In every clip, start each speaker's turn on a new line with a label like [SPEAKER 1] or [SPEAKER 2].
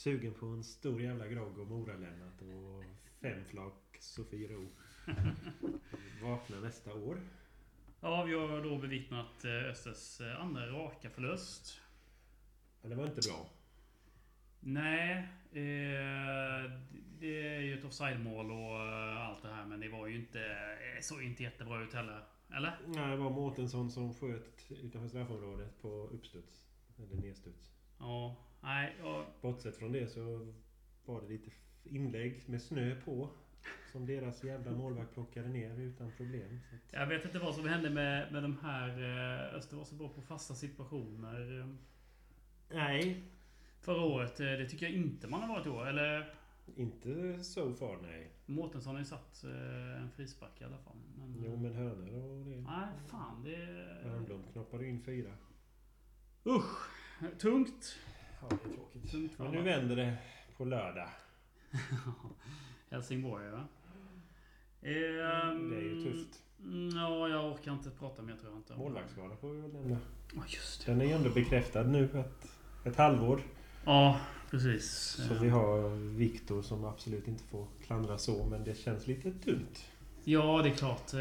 [SPEAKER 1] sugen på en stor jävla grogg och Mora-Lennart och fem flak Sofiero. Vakna nästa år.
[SPEAKER 2] Ja, vi har då bevittnat eh, Östers eh, andra raka förlust.
[SPEAKER 1] Men det var inte bra.
[SPEAKER 2] Nej, eh, det är ju ett offside-mål och allt det här. Men det var ju inte, såg inte jättebra ut heller. Eller?
[SPEAKER 1] Nej, det var Mårtensson som sköt utanför straffområdet på uppstuds. Eller nedstuds.
[SPEAKER 2] Ja, nej. Ja,
[SPEAKER 1] Bortsett från det så var det lite inlägg med snö på. Som deras jävla målvakt plockade ner utan problem. Att,
[SPEAKER 2] jag vet inte vad som hände med, med de här... eh, Öster var så bra på fasta situationer.
[SPEAKER 1] nej,
[SPEAKER 2] Förra året. eh, Det tycker jag inte man har varit i år. Eller?
[SPEAKER 1] inte so far nej.
[SPEAKER 2] Mårtensson har ju satt eh, en frispark i alla fall. Men,
[SPEAKER 1] Jo men hörnor och det.
[SPEAKER 2] Nej, fan det...
[SPEAKER 1] Örnblom knoppade in fyra.
[SPEAKER 2] Usch! Tungt.
[SPEAKER 1] Ja, det är tråkigt.
[SPEAKER 2] Tungt
[SPEAKER 1] Men nu vänder det på lördag.
[SPEAKER 2] Helsingborg va?
[SPEAKER 1] Det är ju tufft.
[SPEAKER 2] Mm, Ja, jag orkar inte prata mer tror jag inte.
[SPEAKER 1] Målvaktsskada får vi väl nämna.
[SPEAKER 2] Ja, just det.
[SPEAKER 1] Den är ju ändå bekräftad nu ett, ett halvår.
[SPEAKER 2] Ja, precis.
[SPEAKER 1] Så vi har Viktor som absolut inte får klandra så, men det känns lite tunt.
[SPEAKER 2] Ja, det är klart. eh,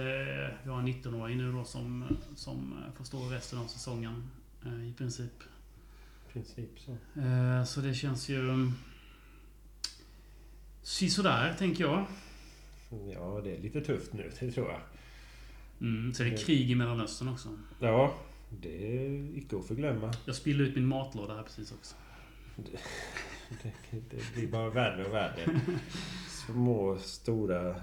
[SPEAKER 2] Vi har en 19-åring nu då som, som får stå resten av säsongen. eh, I princip.
[SPEAKER 1] Princip så.
[SPEAKER 2] Eh, Så det känns ju... mm, Sisådär, tänker jag.
[SPEAKER 1] Ja, det är lite tufft nu, det tror jag.
[SPEAKER 2] Mm, så är det krig i Mellanöstern också.
[SPEAKER 1] Ja, det är icke att förglömma.
[SPEAKER 2] Jag spillde ut min matlåda här precis också.
[SPEAKER 1] Det, det blir bara värre och värre. Små, stora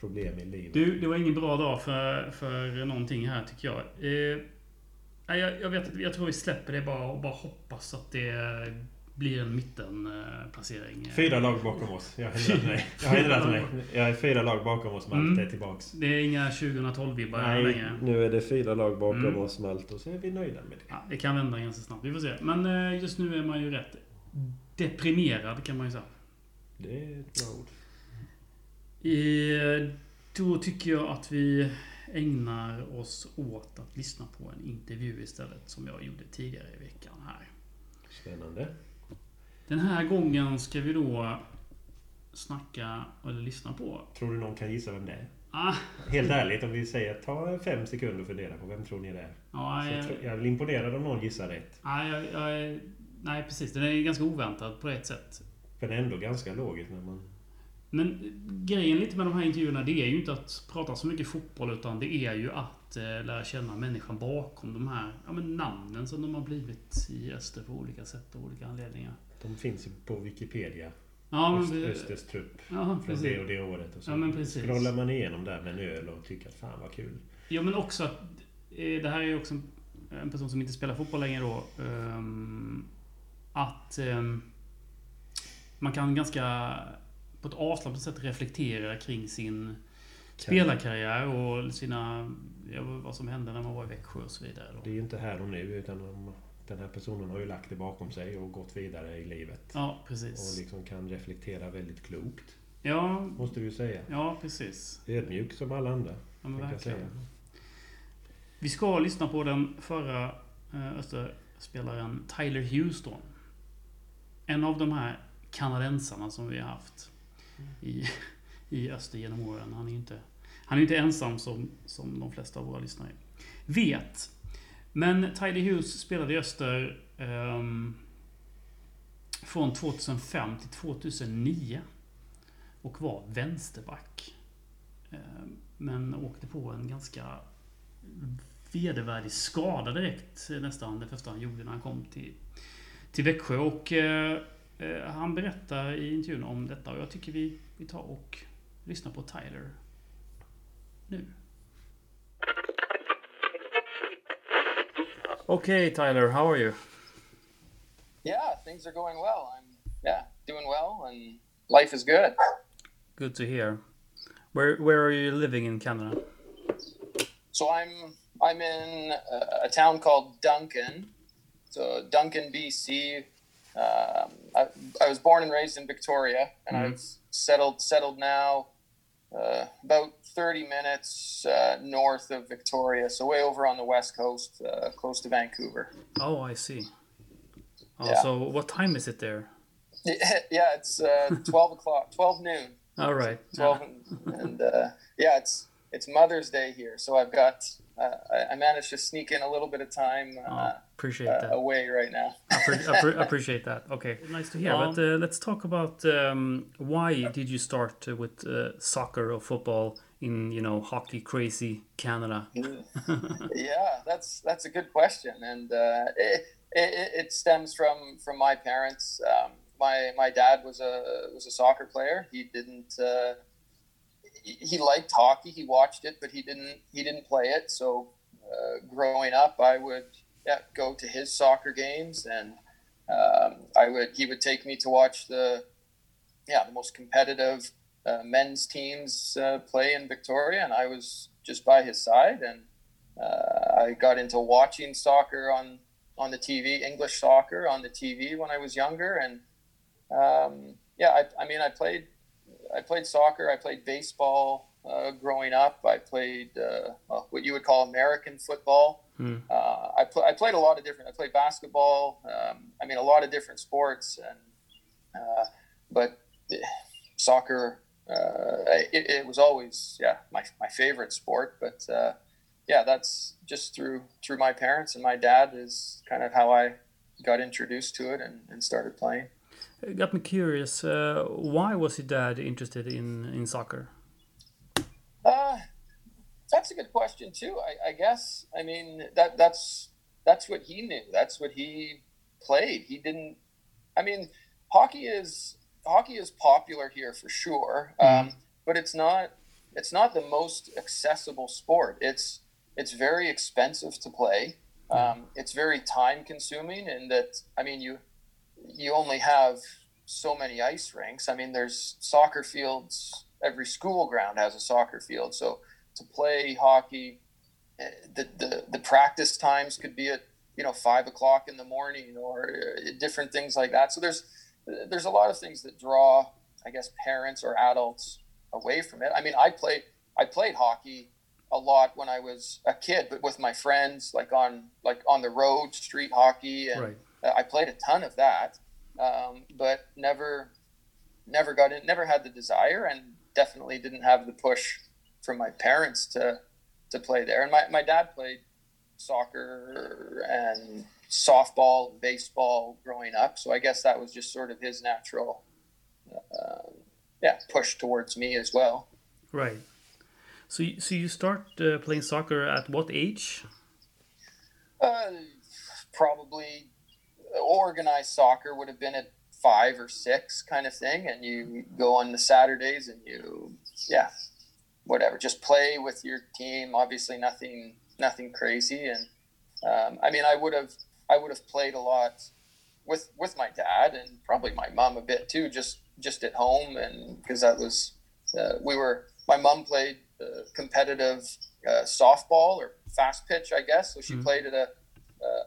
[SPEAKER 1] problem i livet.
[SPEAKER 2] Du, det var ingen bra dag för, för någonting här tycker jag. Eh, nej, jag, jag, vet, att- jag tror vi släpper det bara och bara hoppas att det blir en mittenplacering.
[SPEAKER 1] Fyra lag bakom oss. Jag har ändrat mig. Jag har ändrat mig. Jag är fyra lag bakom oss. Malte
[SPEAKER 2] Mm.
[SPEAKER 1] tillbaks.
[SPEAKER 2] Det är inga 2012-vibbar
[SPEAKER 1] Nej,
[SPEAKER 2] längre.
[SPEAKER 1] nu är det fyra lag bakom
[SPEAKER 2] Mm.
[SPEAKER 1] oss Malte och så är vi nöjda med det.
[SPEAKER 2] Ja, det kan vända ganska snabbt. Vi får se. Men eh, just nu är man ju rätt deprimerad kan man ju säga.
[SPEAKER 1] Det är ett bra ord.
[SPEAKER 2] Eh, Då tycker jag att vi ägnar oss åt att lyssna på en intervju istället som jag gjorde tidigare i veckan här.
[SPEAKER 1] Spännande.
[SPEAKER 2] Den här gången ska vi då snacka, eller lyssna på...
[SPEAKER 1] Tror du någon kan gissa vem det är?
[SPEAKER 2] Ah,
[SPEAKER 1] Helt ärligt, om vi säger ta fem sekunder och fundera på vem tror ni det är?
[SPEAKER 2] ja,
[SPEAKER 1] Så jag,
[SPEAKER 2] jag,
[SPEAKER 1] jag är imponerad om någon gissar rätt.
[SPEAKER 2] nej, jag, jag, nej, precis. Den är ganska oväntad på ett sätt.
[SPEAKER 1] Är ändå ganska logiskt när man...
[SPEAKER 2] Men grejen lite med de här intervjuerna, det är ju inte att prata så mycket fotboll, utan det är ju att eh, lära känna människan bakom de här ja, men namnen som de har blivit i Öster på olika sätt och olika anledningar.
[SPEAKER 1] De finns ju på Wikipedia.
[SPEAKER 2] Ja,
[SPEAKER 1] Öst,
[SPEAKER 2] vi-
[SPEAKER 1] Östers trupp.
[SPEAKER 2] ja
[SPEAKER 1] Från det och det året. Och så
[SPEAKER 2] Ja, men precis.
[SPEAKER 1] scrollar man igenom där med en öl och tycker att fan vad kul.
[SPEAKER 2] Ja, men också att eh, det här är ju också en- en person som inte spelar fotboll längre då. ehm, Att ehm, man kan ganska på ett avslappnat sätt reflektera kring sin spelarkarriär och sina, ja, vad som hände när man var i Växjö och så vidare.
[SPEAKER 1] Det
[SPEAKER 2] Då.
[SPEAKER 1] är ju inte här och nu utan den här personen har ju lagt det bakom sig och gått vidare i livet.
[SPEAKER 2] Ja,
[SPEAKER 1] Och
[SPEAKER 2] precis.
[SPEAKER 1] liksom kan reflektera väldigt klokt.
[SPEAKER 2] Ja,
[SPEAKER 1] Måste du säga.
[SPEAKER 2] ja precis.
[SPEAKER 1] Ödmjuk som alla andra.
[SPEAKER 2] Ja, men verkligen.
[SPEAKER 1] säga.
[SPEAKER 2] Vi ska lyssna på den förra eh, Österspelaren Tyler Houston. En av de här kanadensarna som vi har haft i, i Öster genom åren. Han är ju inte, han är inte ensam som, som de flesta av våra lyssnare vet. Men Tyler Hughes spelade i Öster um, från 2005 till 2009. Och var vänsterback. Um, men åkte på en ganska vedervärdig skada direkt nästan det första han gjorde när han kom till, till Växjö. Och eh, han berättar i intervjun om detta och jag tycker vi, vi tar och lyssnar på Tyler nu. Okay Tyler, how are you?
[SPEAKER 3] Yeah, things are going well. I'm yeah doing well, and life is good.
[SPEAKER 2] Good to hear. Where where are you living in Canada?
[SPEAKER 3] So I'm I'm in a, a town called Duncan, so Duncan, BC. Um, I, I was born and raised in Victoria, and I've settled settled now uh, about 30 minutes uh, north of Victoria, so way over on the west coast, uh, close to Vancouver.
[SPEAKER 2] Oh, I see. Oh,
[SPEAKER 3] Yeah.
[SPEAKER 2] so what time is it there?
[SPEAKER 3] Yeah, it's uh, twelve o'clock, twelve noon.
[SPEAKER 2] All right.
[SPEAKER 3] Twelve, and, and uh, yeah, it's it's Mother's Day here, so I've got I, I managed to sneak in a little bit of time uh,
[SPEAKER 2] Oh, appreciate
[SPEAKER 3] uh,
[SPEAKER 2] that.
[SPEAKER 3] away right now.
[SPEAKER 2] Appre- appre- appreciate that. Okay, nice to hear.
[SPEAKER 3] Um,
[SPEAKER 2] but uh, let's talk about um, why did you start uh, with uh, soccer or football in you know hockey crazy Canada?
[SPEAKER 3] yeah, that's that's a good question, and uh, it, it, it stems from from my parents. Um, my my dad was a was a soccer player. He didn't. Uh, he, liked hockey. He watched it, but he didn't. He didn't play it. So, uh, growing up, I would yeah, go to his soccer games, and um, I would he would take me to watch the yeah the most competitive uh, men's teams uh, play in Victoria, and I was just by his side, and uh, I got into watching soccer on on the TV, English soccer on the TV when I was younger, and um, yeah, I, I mean, I played I played soccer, I played baseball uh, growing up, I played uh, well, what you would call American football.
[SPEAKER 2] Hmm.
[SPEAKER 3] Uh, I, pl- I played a lot of different. I played basketball. Um, I mean, a lot of different sports, and uh, but eh, soccer uh, it, it was always yeah my, my favorite sport but uh, yeah that's just through through my parents and my dad is kind of how i got introduced to it and, and started playing
[SPEAKER 2] got me curious. Uh, why was your dad interested in in soccer?
[SPEAKER 3] uh, that's a good question too I, I guess i mean that that's that's what he knew that's what he played he didn't i mean hockey is hockey is popular here for sure, um, but it's not it's not the most accessible sport. It's it's very expensive to play. Um, it's very time consuming in that I mean you you only have so many ice rinks. I mean there's soccer fields. Every school ground has a soccer field. So to play hockey, eh, the the, the practice times could be at you know five o'clock in the morning or uh, different things like that. So there's there's a lot of things that draw, I guess, parents or adults away from it. I mean, I played I played hockey a lot when I was a kid, but with my friends, like on like on the road, street hockey, and
[SPEAKER 2] Right.
[SPEAKER 3] I played a ton of that, um, but never never got it, never had the desire, and definitely didn't have the push from my parents to to play there. And my, my dad played soccer and softball, baseball growing up. So I guess that was just sort of his natural, uh, yeah, push towards me as well.
[SPEAKER 2] Right. So you, so you start uh, playing soccer at what age?
[SPEAKER 3] Uh, probably organized soccer would have been at five or six kind of thing. And you go on the Saturdays and you, yeah, whatever, just play with your team. Obviously nothing, nothing crazy. And, um, I mean, I would have, I would have played a lot with, with my dad and probably my mom a bit too, just, just at home. And because that was, uh, we were, my mom played uh, competitive uh, softball or fast pitch, I guess. So she
[SPEAKER 2] Mhm.
[SPEAKER 3] played at a,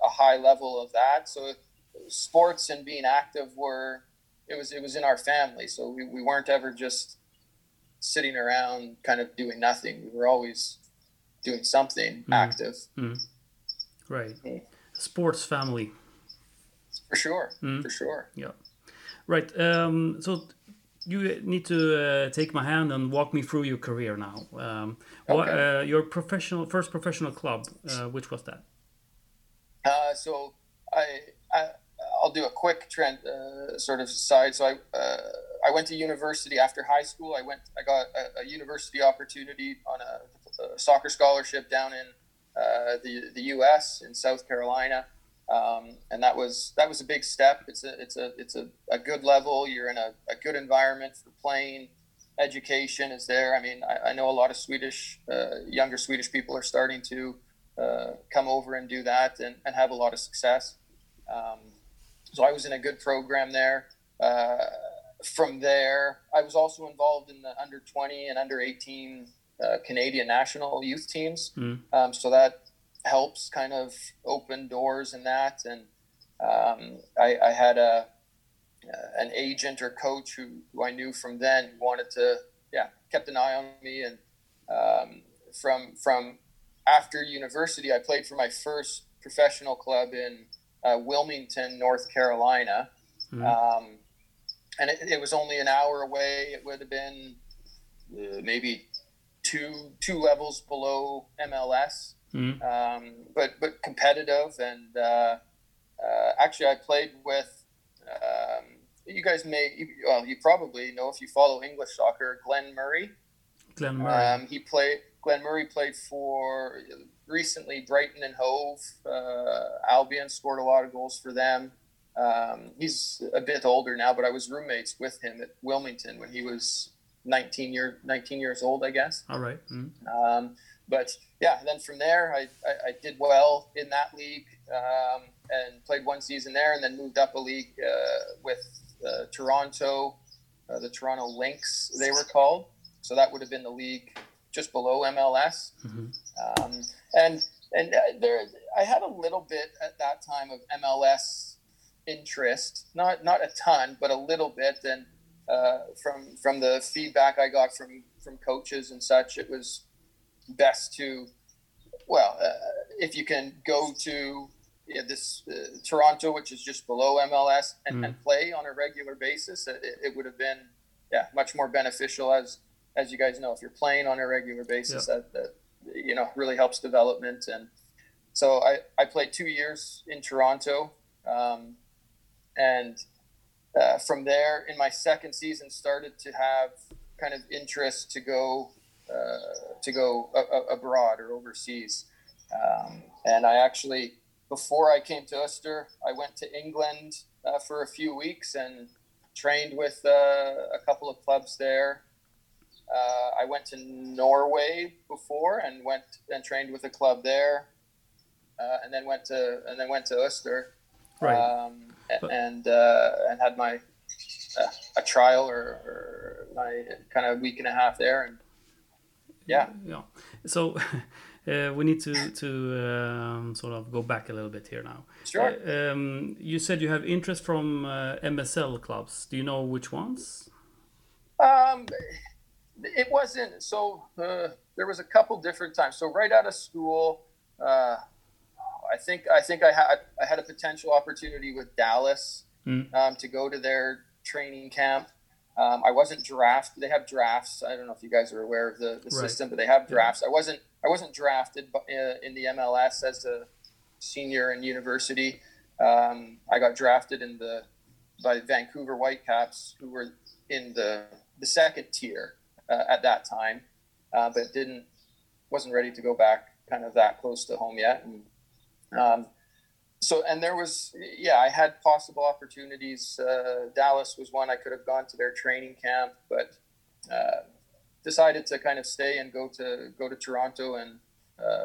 [SPEAKER 3] a high level of that. So sports and being active were it was it was in our family. So we, we weren't ever just sitting around kind of doing nothing. We were always doing something
[SPEAKER 2] Mhm.
[SPEAKER 3] active
[SPEAKER 2] Right.
[SPEAKER 3] Mm.
[SPEAKER 2] Sports family.
[SPEAKER 3] for sure.
[SPEAKER 2] Mm.
[SPEAKER 3] For sure.
[SPEAKER 2] Yeah right. Um, so you need to uh, take my hand and walk me through your career now. Um, what,
[SPEAKER 3] Okay.
[SPEAKER 2] uh, your professional first professional club, uh, which was that?
[SPEAKER 3] Uh, so I, I I'll do a quick trend uh, sort of side. So I uh, I went to university after high school. I went I got a, a university opportunity on a, a soccer scholarship down in uh, the the U.S. in South Carolina, um, and that was that was a big step. It's a it's a it's a, a good level. You're in a, a good environment for playing. Education is there. I mean, I, I know a lot of Swedish uh, younger Swedish people are starting to uh, come over and do that and, and have a lot of success. Um, so I was in a good program there. Uh, from there, I was also involved in the under 20 and under 18 uh, Canadian national youth teams.
[SPEAKER 2] Mm.
[SPEAKER 3] Um, so that helps kind of open doors in that. And um, I, I had a uh, an agent or coach who, who I knew from then who wanted to, yeah, kept an eye on me. And um, from from after university, I played for my first professional club in uh, Wilmington, North Carolina.
[SPEAKER 2] Mhm.
[SPEAKER 3] Um, and it, it was only an hour away. It would have been uh, maybe two two levels below MLS,
[SPEAKER 2] Mm.
[SPEAKER 3] um, but but competitive. And uh, uh, actually, I played with. Um, you guys may well you probably know if you follow English soccer, Glenn Murray.
[SPEAKER 2] Glenn Murray.
[SPEAKER 3] Um, he played. Glenn Murray played for recently Brighton and Hove. Uh, Albion scored a lot of goals for them. Um, he's a bit older now, but I was roommates with him at Wilmington when he was 19 year 19 years old, I guess.
[SPEAKER 2] All right. Mm.
[SPEAKER 3] Um, but yeah, then from there, I, I, I did well in that league um, and played one season there, and then moved up a league uh, with uh, Toronto, uh, the Toronto Lynx, they were called. So that would have been the league just below MLS.
[SPEAKER 2] Mhm.
[SPEAKER 3] Um, and and uh, there, I had a little bit at that time of MLS interest, not not a ton, but a little bit. And uh, from from the feedback I got from from coaches and such, it was best to, well, uh, if you can go to yeah, this uh, Toronto, which is just below MLS, and,
[SPEAKER 2] Mm.
[SPEAKER 3] and play on a regular basis, it, it would have been yeah much more beneficial as as you guys know if you're playing on a regular basis that, that you know really helps development. And so I, I played two years in Toronto um, and uh, from there in my second season started to have kind of interest to go uh, to go a- a- abroad or overseas. Um, and I actually before I came to Öster I went to England uh, for a few weeks and trained with uh, a couple of clubs there uh, I went to Norway before and went and trained with a club there, uh, and then went to and then went to Öster,
[SPEAKER 2] Right.
[SPEAKER 3] um,
[SPEAKER 2] But-
[SPEAKER 3] and uh, and had my uh, a trial or, or my kind of week and a half there, and yeah,
[SPEAKER 2] Yeah. So uh, we need to to um, sort of go back a little bit here now.
[SPEAKER 3] sure.
[SPEAKER 2] Uh, um, you said you have interest from uh, MSL clubs. Do you know which ones?
[SPEAKER 3] Um, it wasn't so. Uh, there was a couple different times. So right out of school, uh, I think I think I had I had a potential opportunity with Dallas
[SPEAKER 2] Mm.
[SPEAKER 3] um, to go to their training camp. Um, I wasn't drafted. They have drafts. I don't know if you guys are aware of the, the
[SPEAKER 2] Right.
[SPEAKER 3] system, but they have
[SPEAKER 2] Yeah.
[SPEAKER 3] drafts. I wasn't I wasn't drafted uh, in the MLS as a senior in university. Um, I got drafted in the by Vancouver Whitecaps, who were in the the second tier uh, at that time, uh, but didn't wasn't ready to go back kind of that close to home yet. And, um, so and there was yeah, I had possible opportunities. Uh, Dallas was one I could have gone to their training camp, but uh, decided to kind of stay and go to go to Toronto and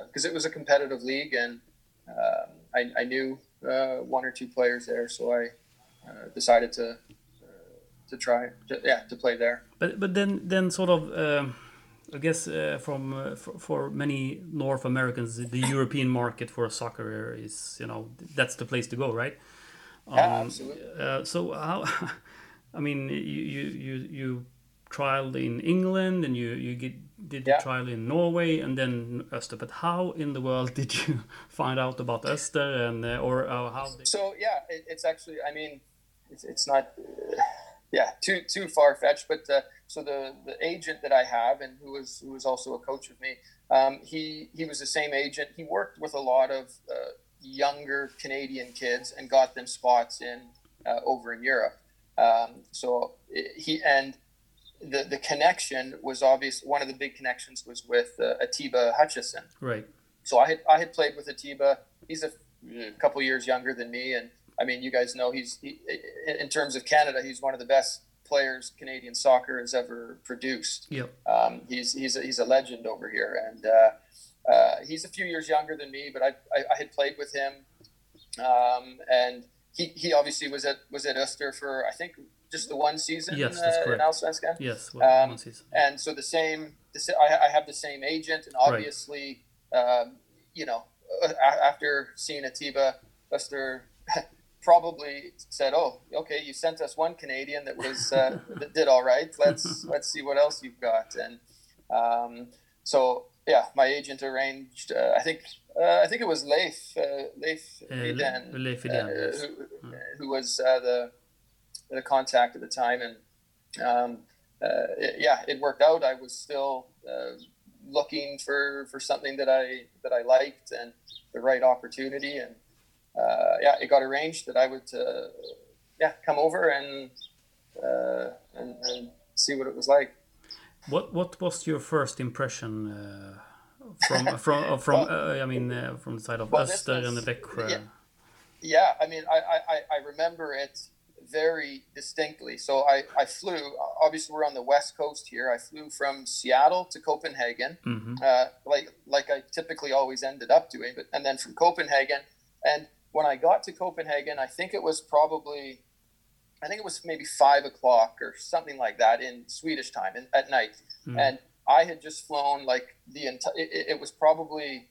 [SPEAKER 3] because it was a competitive league and um, I, I knew uh, one or two players there, so I uh, decided to uh, to try to, yeah to play there.
[SPEAKER 2] But but then then sort of um, I guess uh, from uh, for, for many North Americans, the European market for a soccer is you know that's the place to go, right?
[SPEAKER 3] Yeah, absolutely.
[SPEAKER 2] Uh, so how? I mean, you you you you trialed in England and you you get, did the trial in Norway and then Öster. But how in the world did you find out about Öster and uh, or uh, how? They,
[SPEAKER 3] So yeah, it, it's actually I mean it's, it's not uh, yeah too too far fetched, but uh, so the the agent that I have and who was who was also a coach with me, um, he he was the same agent. He worked with a lot of uh, younger Canadian kids and got them spots in uh, over in Europe. Um, so he and the the connection was obvious. One of the big connections was with uh, Atiba Hutchinson.
[SPEAKER 2] right.
[SPEAKER 3] So I had I had played with Atiba. He's a, a couple years younger than me, and I mean, you guys know he's he, in terms of Canada, he's one of the best players Canadian soccer has ever produced.
[SPEAKER 2] Yep.
[SPEAKER 3] Um, he's he's a, he's a legend over here, and uh, uh, he's a few years younger than me, but I I, I had played with him, um, and he, he obviously was at was at Öster for I think just the one season.
[SPEAKER 2] Yes, that's
[SPEAKER 3] uh, in
[SPEAKER 2] correct.
[SPEAKER 3] Allsvenskan
[SPEAKER 2] Yes.
[SPEAKER 3] Um,
[SPEAKER 2] one season.
[SPEAKER 3] and so the same the, I, I have the same agent and obviously um, you know after seeing Atiba Lester probably said oh okay you sent us one Canadian that was uh, that did all right. Let's let's see what else you've got. And um, so yeah my agent arranged uh, I think uh, I think it was Leif uh, Leif
[SPEAKER 2] Uh,
[SPEAKER 3] Eden,
[SPEAKER 2] Leif
[SPEAKER 3] uh,
[SPEAKER 2] Eden, yes.
[SPEAKER 3] who, who was uh, the the contact at the time, and um, uh, it, yeah, it worked out. I was still uh, looking for for something that I that I liked and the right opportunity, and uh, yeah, it got arranged that I would uh, yeah come over and, uh, and and see what it was like.
[SPEAKER 2] What what was your first impression uh, from from from uh, I mean uh, from the side of
[SPEAKER 3] Well,
[SPEAKER 2] Öster and Växjö?
[SPEAKER 3] yeah. Yeah, I mean, I, I, I- I remember it very distinctly. So I, I flew, obviously, we're on the west coast here. I flew from Seattle to Copenhagen,
[SPEAKER 2] Mhm.
[SPEAKER 3] uh, like, like I typically always ended up doing, but, and then from Copenhagen. And when I got to Copenhagen, I think it was probably, I think it was maybe five o'clock or something like that in Swedish time in, at night.
[SPEAKER 2] Mm.
[SPEAKER 3] And I had just flown like the entire, it, it was probably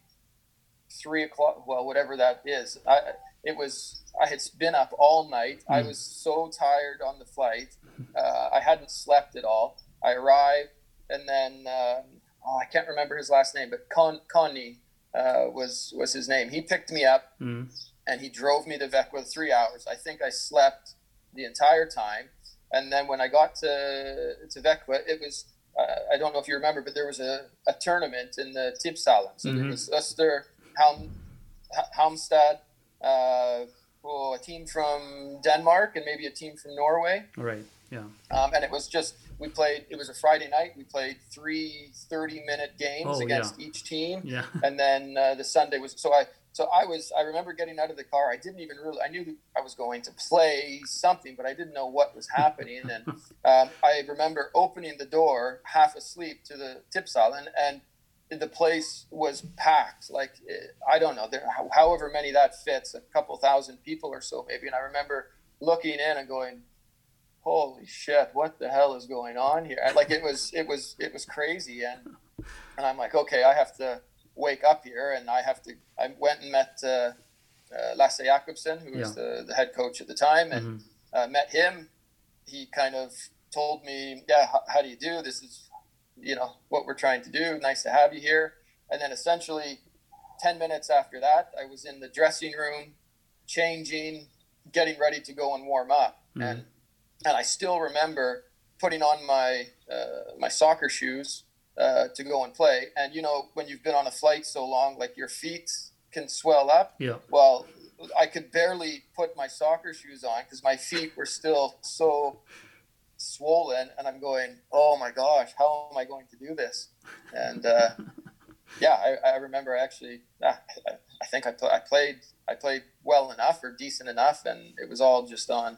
[SPEAKER 3] three o'clock, well, whatever that is. I, it was, I had been up all night. I
[SPEAKER 2] Mm.
[SPEAKER 3] was so tired on the flight. Uh, I hadn't slept at all. I arrived and then, um, oh, I can't remember his last name, but Con, Connie uh, was, was his name. He picked me up
[SPEAKER 2] Mm.
[SPEAKER 3] And he drove me to Växjö three hours. I think I slept the entire time. And then when I got to to Växjö, it was uh, I don't know if you remember, but there was a, a tournament in the Tipshallen. So there
[SPEAKER 2] Mhm.
[SPEAKER 3] was Öster, Helm, H- Halmstad, uh, oh, a team from Denmark, and maybe a team from Norway.
[SPEAKER 2] Right. Yeah.
[SPEAKER 3] Um, and it was just we played. It was a Friday night. We played three 30 minute games
[SPEAKER 2] Oh, yeah.
[SPEAKER 3] against each team
[SPEAKER 2] Yeah.
[SPEAKER 3] and then uh, the Sunday was so I so I was I remember getting out of the car. I didn't even really I knew I was going to play something, but I didn't know what was happening. And um, I remember opening the door half asleep to the Tipshallen, and and the place was packed. Like eh, I don't know, there, however many that fits, a couple thousand people or so maybe. And I remember looking in and going, "Holy shit, what the hell is going on here?" Like it was it was it was crazy, and and I'm like, okay, I have to wake up here, and I have to. I went and met uh, uh, Lasse Jakobsen, who was the, the head coach at the time, and
[SPEAKER 2] Mhm.
[SPEAKER 3] uh, met him. He kind of told me, yeah, how, how do you do? This is, you know, what we're trying to do. Nice to have you here. And then essentially, ten minutes after that, I was in the dressing room, changing, getting ready to go and warm up,
[SPEAKER 2] Mhm.
[SPEAKER 3] and and I still remember putting on my uh, my soccer shoes uh, to go and play. And you know, when you've been on a flight so long, like your feet can swell up.
[SPEAKER 2] Yeah.
[SPEAKER 3] Well, I could barely put my soccer shoes on because my feet were still so swollen, and I'm going, "Oh my gosh, how am I going to do this?" And uh, yeah, I, I remember actually. ah, I, think I, pl- I played I played well enough or decent enough, and it was all just on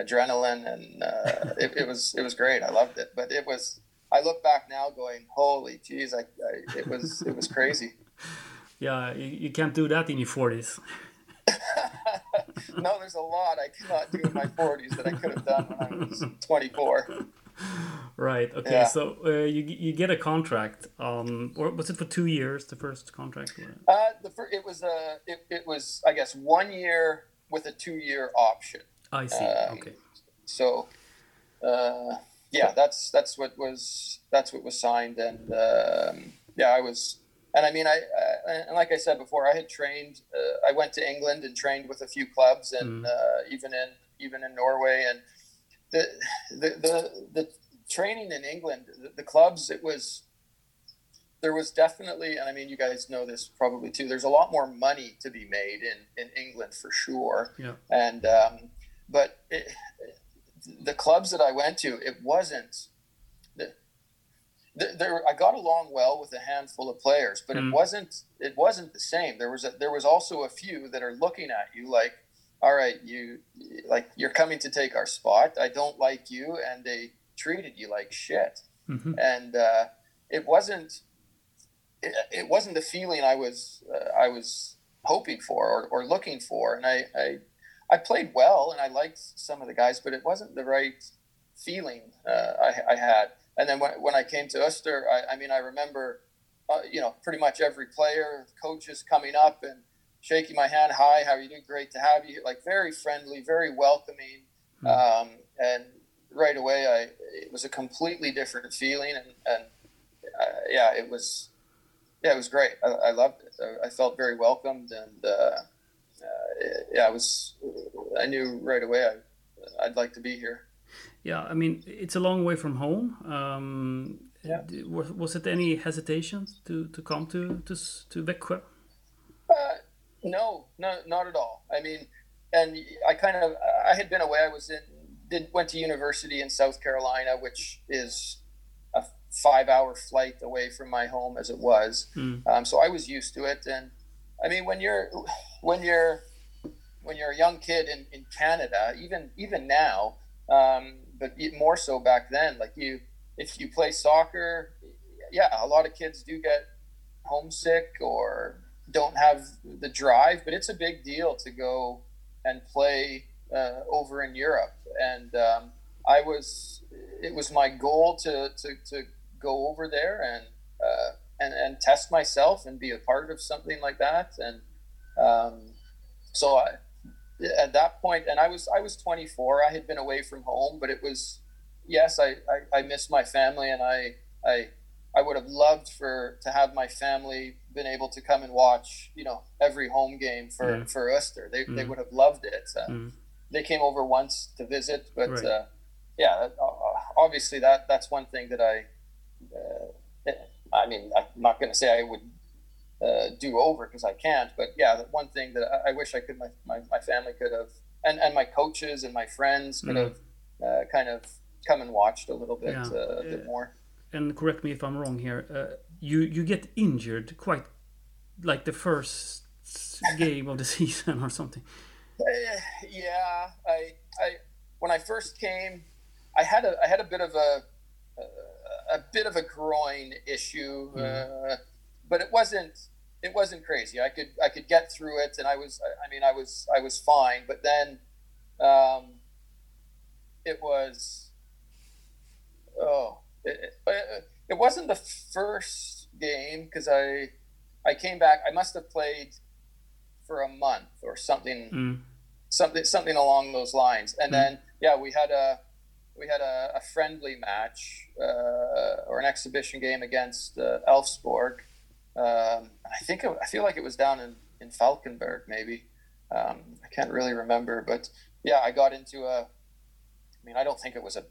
[SPEAKER 3] adrenaline, and uh, it, it was it was great. I loved it, but it was. I look back now, going, "Holy jeez!" I, I, it was it was crazy.
[SPEAKER 2] Yeah. You, you can't do that in your forties.
[SPEAKER 3] no, there's a lot I cannot do in my 40s that I could have done when I was 24.
[SPEAKER 2] Right. Okay.
[SPEAKER 3] Yeah.
[SPEAKER 2] So uh, you you get a contract. Um, or was it for two years? The first contract.
[SPEAKER 3] Uh, the fir- it was a it, it was I guess one year with a two year option.
[SPEAKER 2] I see.
[SPEAKER 3] Um,
[SPEAKER 2] okay.
[SPEAKER 3] So uh, yeah, that's that's what was that's what was signed, and um, yeah, I was. And I mean, I, I and like I said before, I had trained. Uh, I went to England and trained with a few clubs, and
[SPEAKER 2] Mhm.
[SPEAKER 3] uh, even in even in Norway, and the the the, the training in England, the, the clubs, it was there was definitely, and I mean, you guys know this probably too. There's a lot more money to be made in in England for sure,
[SPEAKER 2] Yeah.
[SPEAKER 3] and um, but it, the clubs that I went to, it wasn't. The, the- there, I got along well with a handful of players, but
[SPEAKER 2] Mm.
[SPEAKER 3] it wasn't. It wasn't the same. There was a, there was also a few that are looking at you like, all right, you like you're coming to take our spot. I don't like you, and they treated you like shit.
[SPEAKER 2] hmm
[SPEAKER 3] And uh, it wasn't. It, it wasn't the feeling I was uh, I was hoping for or, or looking for, and I, I I played well and I liked some of the guys, but it wasn't the right feeling uh, I, I had. And then when, when I came to Öster, I, I mean, I remember, uh, you know, pretty much every player, coaches coming up and shaking my hand. Hi, how are you doing? Great to have you. here." Like very friendly, very welcoming.
[SPEAKER 2] Hmm.
[SPEAKER 3] Um, and right away, I it was a completely different feeling, and, and uh, yeah, it was yeah, it was great. I, I loved it. I, I felt very welcomed, and uh, yeah, I was. I knew right away I I'd like to be here.
[SPEAKER 2] Yeah, I mean, it's a long way from home. Um,
[SPEAKER 3] Yeah.
[SPEAKER 2] Was, was it any hesitation to, to come to to to Växjö?
[SPEAKER 3] Uh, no, no, not at all. I mean, and I kind of I had been away. I was in did went to university in South Carolina, which is a five hour flight away from my home as it was.
[SPEAKER 2] Mm.
[SPEAKER 3] Um, so I was used to it. And I mean, when you're when you're when you're a young kid in, in Canada, even even now, um, but more so back then, like you, if you play soccer, yeah, a lot of kids do get homesick or don't have the drive, but it's a big deal to go and play uh, over in Europe. And um, I was, it was my goal to, to, to go over there and, uh, and, and test myself and be a part of something like that. And um, so I, at that point, and I was, I was 24, I had been away from home, but it was, yes, I, I, I miss my family and I, I, I would have loved for to have my family been able to come and watch, you know, every home game for
[SPEAKER 2] Mm.
[SPEAKER 3] for Öster. They, they
[SPEAKER 2] Mm.
[SPEAKER 3] would have loved it. Uh,
[SPEAKER 2] Mm.
[SPEAKER 3] They came over once to visit, but
[SPEAKER 2] Right.
[SPEAKER 3] uh, yeah, uh, obviously that that's one thing that I. Uh, I mean, I'm not going to say I would uh, do over because I can't, but yeah, the one thing that I, I wish I could, my, my, my family could have, and, and my coaches and my friends could
[SPEAKER 2] Mm.
[SPEAKER 3] have uh, kind of come and watched a little bit,
[SPEAKER 2] Yeah.
[SPEAKER 3] uh, a bit more.
[SPEAKER 2] And correct me if I'm wrong here. Uh, you you get injured quite like the first game of the season or something.
[SPEAKER 3] Eh, yeah, I, I, when I first came, I had a, I had a bit of a, a, bit of a groin issue, uh, but it wasn't, it wasn't crazy. I could, I could get through it, and I was, I- I mean, I was, I was fine. But then, um, it was, oh, it, it, it wasn't the first game because I, I came back. I must have played for a month or something
[SPEAKER 2] Mm.
[SPEAKER 3] something something along those lines. And
[SPEAKER 2] Mm.
[SPEAKER 3] then yeah, we had a we had a, a friendly match uh, or an exhibition game against uh, Elfsborg. Um, I think it, I feel like it was down in in Falkenberg maybe. Um, I can't really remember, but yeah, I got into a. I mean, I don't think it was a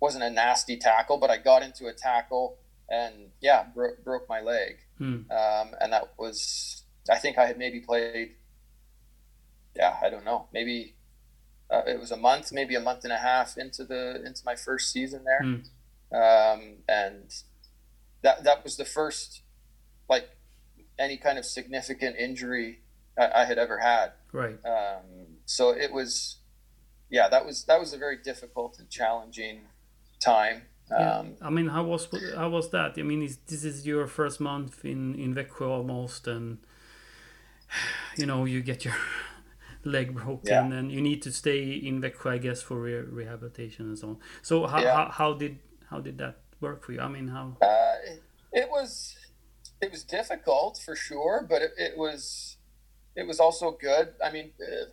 [SPEAKER 3] wasn't a nasty tackle, but I got into a tackle and yeah, bro- broke my leg
[SPEAKER 2] Mm.
[SPEAKER 3] um, and that was I think I had maybe played yeah I don't know maybe uh, it was a month maybe a month and a half into the into my first season there
[SPEAKER 2] Mm.
[SPEAKER 3] um, and that that was the first like any kind of significant injury I, I had ever had
[SPEAKER 2] Right.
[SPEAKER 3] um, so it was yeah that was that was a very difficult and challenging time
[SPEAKER 2] Yeah.
[SPEAKER 3] um,
[SPEAKER 2] I mean, how was how was that? I mean, is, this is your first month in in Växjö almost, and you know you get your leg broken,
[SPEAKER 3] Yeah.
[SPEAKER 2] and you need to stay in Växjö, I guess, for re- rehabilitation and so on. So how,
[SPEAKER 3] Yeah.
[SPEAKER 2] how how did how did that work for you? I mean, how?
[SPEAKER 3] Uh, it was it was difficult for sure, but it, it was it was also good. I mean, uh,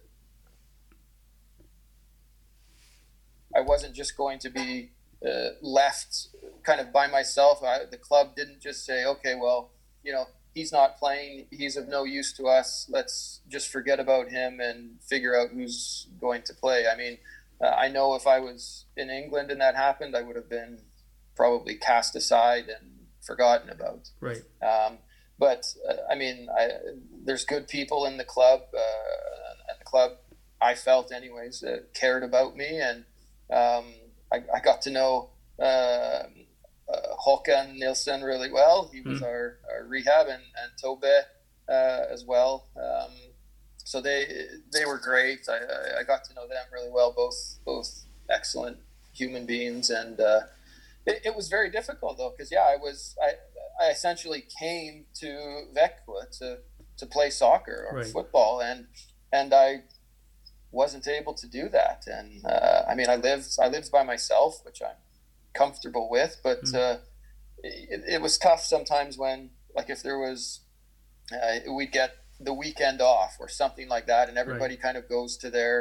[SPEAKER 3] I wasn't just going to be uh, left kind of by myself. I, the club didn't just say, "Okay, well, you know, he's not playing. He's of no use to us. Let's just forget about him and figure out who's going to play." I mean, uh, I know if I was in England and that happened, I would have been probably cast aside and forgotten about.
[SPEAKER 2] Right.
[SPEAKER 3] Um, but uh, I mean, I, there's good people in the club, uh, and the club, I felt anyways, uh, cared about me, and um, I, I got to know uh, Håkan Nilsson really well. He was
[SPEAKER 2] Mm.
[SPEAKER 3] our, our rehab, and, and Tobe uh, as well. Um, so they they were great. I, I- I got to know them really well. Both both excellent human beings, and uh, it, it was very difficult though, because yeah, I was I, I essentially came to Växjö to to play soccer or
[SPEAKER 2] Right.
[SPEAKER 3] football, and and I wasn't able to do that. And uh, I mean, I lived I lived by myself, which I'm comfortable with, but
[SPEAKER 2] Mm.
[SPEAKER 3] uh, it, it was tough sometimes when like if there was uh, we'd get the weekend off or something like that, and everybody kind of goes to their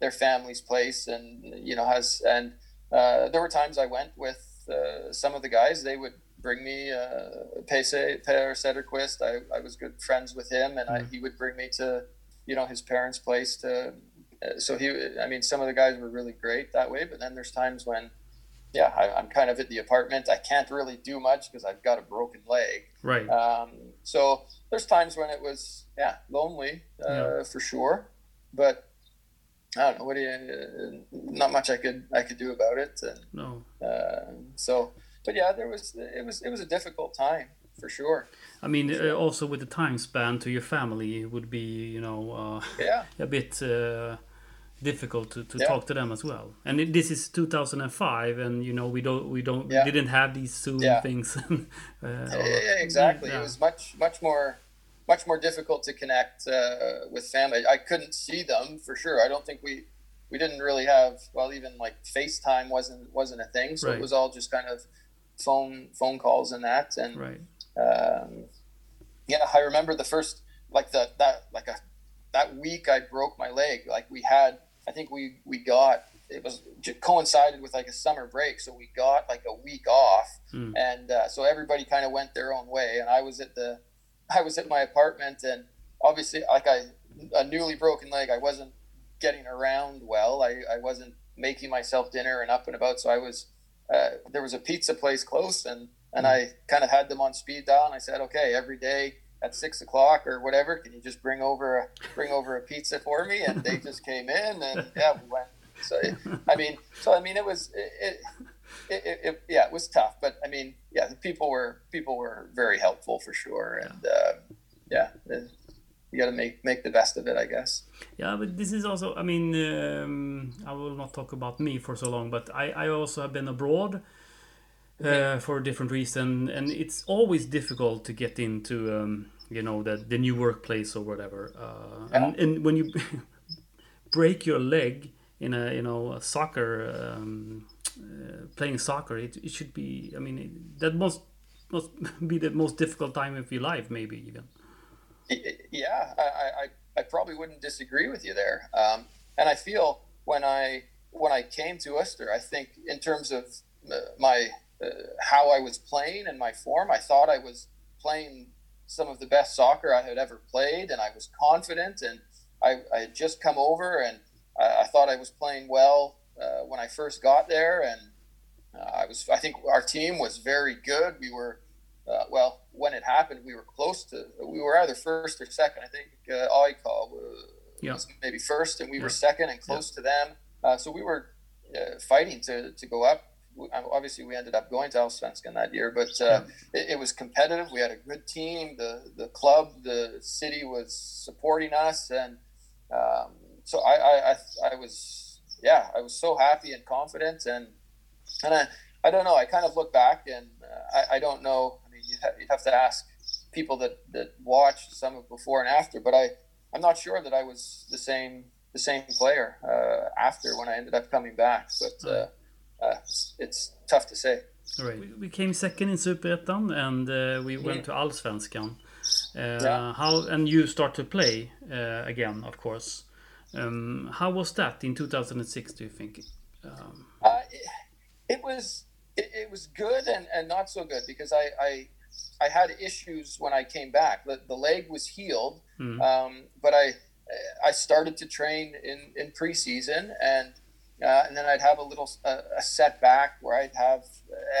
[SPEAKER 3] their family's place, and you know has and uh, there were times I went with uh, some of the guys. They would bring me uh, Pese Per Sederquist. I, I was good friends with him, and I,
[SPEAKER 2] Mm.
[SPEAKER 3] he would bring me to you know his parents' place to uh, so he, I mean, some of the guys were really great that way, but then there's times when, yeah, I, am kind of at the apartment. I can't really do much because I've got a broken leg.
[SPEAKER 2] Right.
[SPEAKER 3] Um, so there's times when it was, yeah, lonely uh, yeah. for sure, but I don't know. What do you? Uh, not much I could I could do about it. And,
[SPEAKER 2] no.
[SPEAKER 3] Uh, so, but yeah, there was it was it was a difficult time for sure.
[SPEAKER 2] I mean, uh, also with the time span to your family would be, you know, uh,
[SPEAKER 3] yeah,
[SPEAKER 2] a bit uh, difficult to, to yeah. talk to them as well. And it, this is 2005, and you know, we don't we don't yeah. didn't have these Zoom
[SPEAKER 3] yeah.
[SPEAKER 2] things.
[SPEAKER 3] Uh, yeah, exactly. It was much much more much more difficult to connect uh, with family. I couldn't see them for sure. I don't think we we didn't really have well even like FaceTime wasn't wasn't a thing, so right. it was all just kind of phone phone calls and that and
[SPEAKER 2] right.
[SPEAKER 3] um, yeah, I remember the first like the that like a that week I broke my leg. Like we had, I think we we got it was coincided with like a summer break, so we got like a week off,
[SPEAKER 2] mm.
[SPEAKER 3] and uh, so everybody kind of went their own way, and I was at the I was at my apartment, and obviously like I a newly broken leg, I wasn't getting around well. I I wasn't making myself dinner and up and about, so I was. Uh, there was a pizza place close, and and I kind of had them on speed dial. And I said, okay, every day at six o'clock or whatever, can you just bring over a bring over a pizza for me? And they just came in, and yeah, we went. So I mean, so I mean, it was it, it, it, it yeah, it was tough, but I mean, yeah, the people were people were very helpful for sure, and uh, yeah. You got to make make the best of it, I guess.
[SPEAKER 2] Yeah, but this is also. I mean, um, I will not talk about me for so long, but I, I also have been abroad, uh, for a different reason, and it's always difficult to get into um, you know the the new workplace or whatever. Uh, yeah. and, and when you break your leg in a you know a soccer um, uh, playing soccer, it, it should be. I mean, it, that must must be the most difficult time of your life, maybe even.
[SPEAKER 3] Yeah, I, I, I probably wouldn't disagree with you there. Um, and I feel when I when I came to Öster, I think in terms of uh, my uh, how I was playing and my form. I thought I was playing some of the best soccer I had ever played, and I was confident. And I, I had just come over, and I, I thought I was playing well uh, when I first got there. And uh, I was, I think our team was very good. We were, uh, well, when it happened, we were close to, we were either first or second. I think uh, Aikau was
[SPEAKER 2] yeah.
[SPEAKER 3] maybe first, and we yeah. were second and close yeah. to them. Uh, so we were uh, fighting to, to go up obviously we ended up going to Allsvenskan that year, but uh, it, it, was competitive. We had a good team. The the club, the city was supporting us, and um, so I, I, I I was yeah I was so happy and confident, and and I I don't know. I kind of look back and uh, I, I don't know. I mean, you'd, ha- you'd have to ask people that that watched some of before and after, but I I'm not sure that I was the same the same player uh, after when I ended up coming back, but. Uh, it's tough to say.
[SPEAKER 2] Right. We, we came second in Superettan and uh, we went to Allsvenskan. Uh, yeah. How and you start to play uh, again, of course. Um, how was that in 2006? Do you think?
[SPEAKER 3] Um, uh, it, it, was it, it, was good and, and not so good because I, I I had issues when I came back. The, the leg was healed,
[SPEAKER 2] mm.
[SPEAKER 3] um, but I I started to train in in preseason and uh, and then I'd have a little uh, a setback where I'd have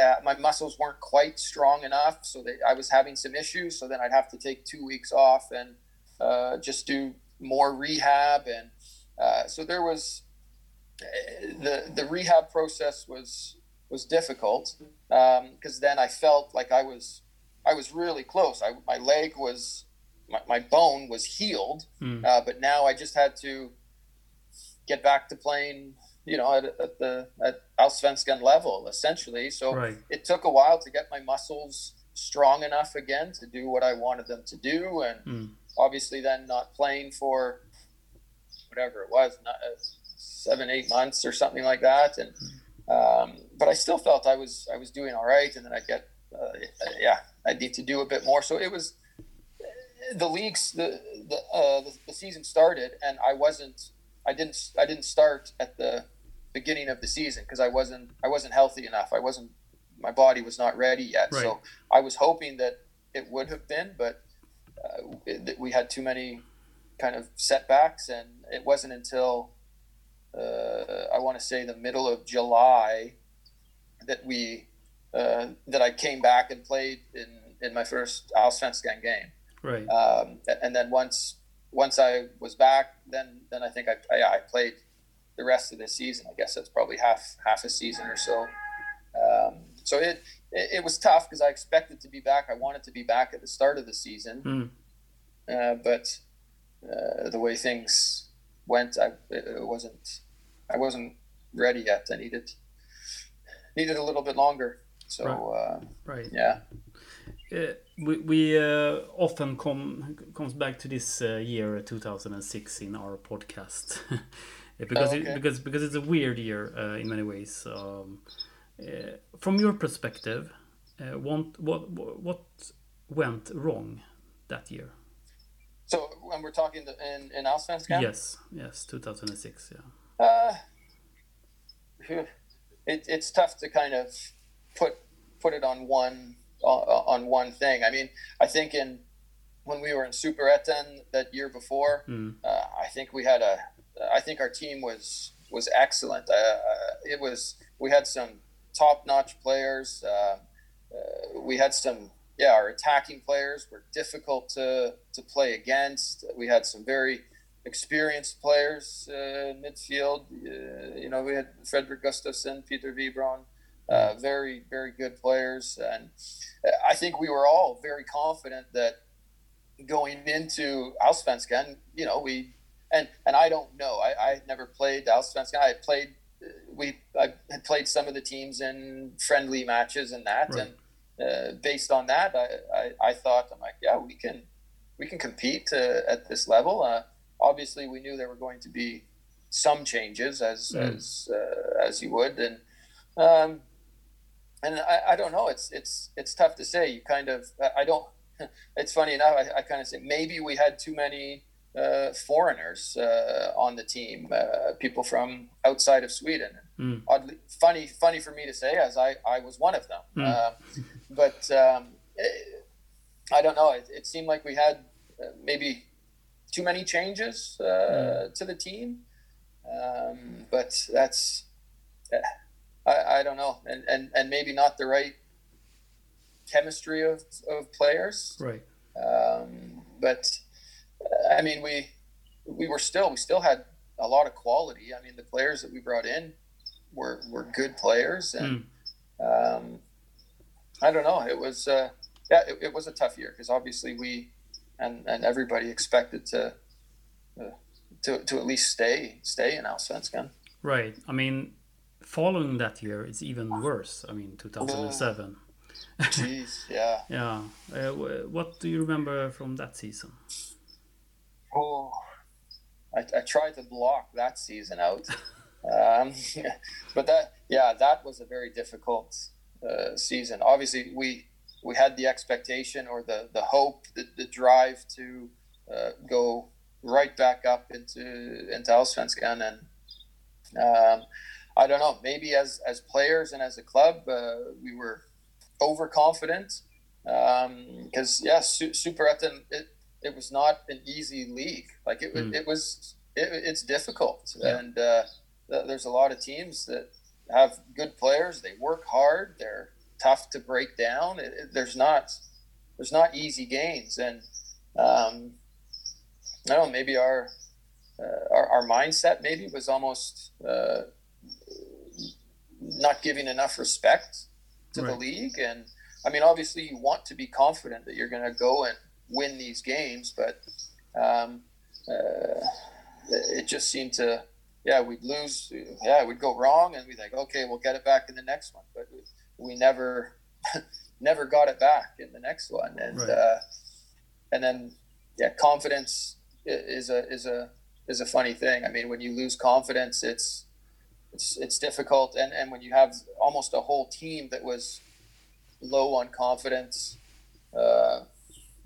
[SPEAKER 3] uh, my muscles weren't quite strong enough, so that I was having some issues. So then I'd have to take two weeks off and uh, just do more rehab, and uh, so there was uh, the the rehab process was was difficult because um, then I felt like I was I was really close. I, my leg was my, my bone was healed,
[SPEAKER 2] mm.
[SPEAKER 3] but now I just had to get back to playing you know, at, at the at Allsvenskan level, essentially. So
[SPEAKER 2] right.
[SPEAKER 3] it took a while to get my muscles strong enough again to do what I wanted them to do, and
[SPEAKER 2] mm.
[SPEAKER 3] obviously then not playing for whatever it was, not, uh, seven, eight months or something like that, and. Um, but I still felt I was I was doing all right, and then I get uh, yeah I need to do a bit more. So it was the leagues the the, uh, the, the season started, and I wasn't I didn't I didn't start at the beginning of the season because I wasn't I wasn't healthy enough. I wasn't my body was not ready yet.
[SPEAKER 2] Right.
[SPEAKER 3] So I was hoping that it would have been, but uh, it, we had too many kind of setbacks, and it wasn't until uh, I want to say the middle of July that we uh, that I came back and played in in my first Allsvenskan game.
[SPEAKER 2] Right.
[SPEAKER 3] Um, and then once once I was back, then then I think I I, I played the rest of the season. I guess that's probably half half a season or so. Um, so it, it, it was tough because I expected to be back. I wanted to be back at the start of the season,
[SPEAKER 2] Mm.
[SPEAKER 3] uh, but uh, the way things went, I it wasn't I wasn't ready yet. I needed needed a little bit longer. So uh,
[SPEAKER 2] Right.
[SPEAKER 3] yeah,
[SPEAKER 2] Uh, we we uh, often come comes back to this uh, year 2006 in our podcast because
[SPEAKER 3] Oh,
[SPEAKER 2] it, because because it's a weird year uh, in many ways. Um, uh, from your perspective, uh, what what what went wrong that year?
[SPEAKER 3] so when we're talking to, in in Allsvenskan,
[SPEAKER 2] Yes, yes, 2006. Yeah.
[SPEAKER 3] Uh, it, it's tough to kind of put put it on one on, on one thing. I mean, I think in when we were in Super Superettan that year before,
[SPEAKER 2] Mm.
[SPEAKER 3] uh, I think we had a I think our team was was excellent. Uh, it was we had some top notch players. Uh, uh, we had some yeah our attacking players were difficult to to play against. We had some very experienced players uh, midfield. Uh, you know, we had Frederick Gustafsson, Peter Wibrån, uh, very, very good players. And I think we were all very confident that going into Allsvenskan, you know, we, and, and I don't know, I, I had never played Allsvenskan. I had played, we, I had played some of the teams in friendly matches and that.
[SPEAKER 2] Right.
[SPEAKER 3] And uh, based on that, I, I, I thought, I'm like, yeah, we can, we can compete uh, at this level. Uh, obviously, we knew there were going to be some changes, as
[SPEAKER 2] Mm.
[SPEAKER 3] as uh, as you would, and um, and I, I don't know. It's it's it's tough to say. You kind of I- I don't. It's funny enough. I, I kind of say maybe we had too many uh, foreigners uh, on the team, uh, people from outside of Sweden.
[SPEAKER 2] Mm.
[SPEAKER 3] Oddly funny, funny for me to say, as I I was one of them.
[SPEAKER 2] Mm.
[SPEAKER 3] But um, eh, I don't know. It, it seemed like we had uh, maybe too many changes uh, to the team. Um, but that's eh, I, I don't know, and, and and maybe not the right chemistry of, of players.
[SPEAKER 2] Right.
[SPEAKER 3] Um, but I mean, we we were still we still had a lot of quality. I mean, the players that we brought in were were good players, and um, I don't know. It was uh, yeah, it, it was a tough year because obviously we and and everybody expected to. Uh, to, to at least stay stay in Allsvenskan.
[SPEAKER 2] Right. I mean, following that year, it's even worse. I mean, 2007.
[SPEAKER 3] Jeez, yeah.
[SPEAKER 2] Yeah. Uh, what do you remember from that season?
[SPEAKER 3] Oh, I, I tried to block that season out, um, but that yeah, that was a very difficult uh, season. Obviously, we we had the expectation or the the hope, the, the drive to uh, go right back up into into Allsvenskan, and um, I don't know, maybe as as players and as a club, uh, we were overconfident. Because yeah, Su- Superettan it was not an easy league. Like it,
[SPEAKER 2] Mm.
[SPEAKER 3] it was, it, it's difficult,
[SPEAKER 2] Yeah.
[SPEAKER 3] and uh, th- there's a lot of teams that have good players. They work hard. They're tough to break down. It, it- there's not, there's not easy games, and um, I don't know. Maybe our, uh, our our mindset maybe was almost uh, not giving enough respect to the league, and I mean, obviously, you want to be confident that you're going to go and win these games, but um, uh, it just seemed to, yeah, we'd lose, yeah, we'd go wrong, and we'd like, okay, we'll get it back in the next one, but we never, never got it back in the next one, and
[SPEAKER 2] Right.
[SPEAKER 3] uh, and then, yeah, confidence is a is a is a funny thing. I mean, when you lose confidence, it's it's it's difficult, and and when you have almost a whole team that was low on confidence. Uh,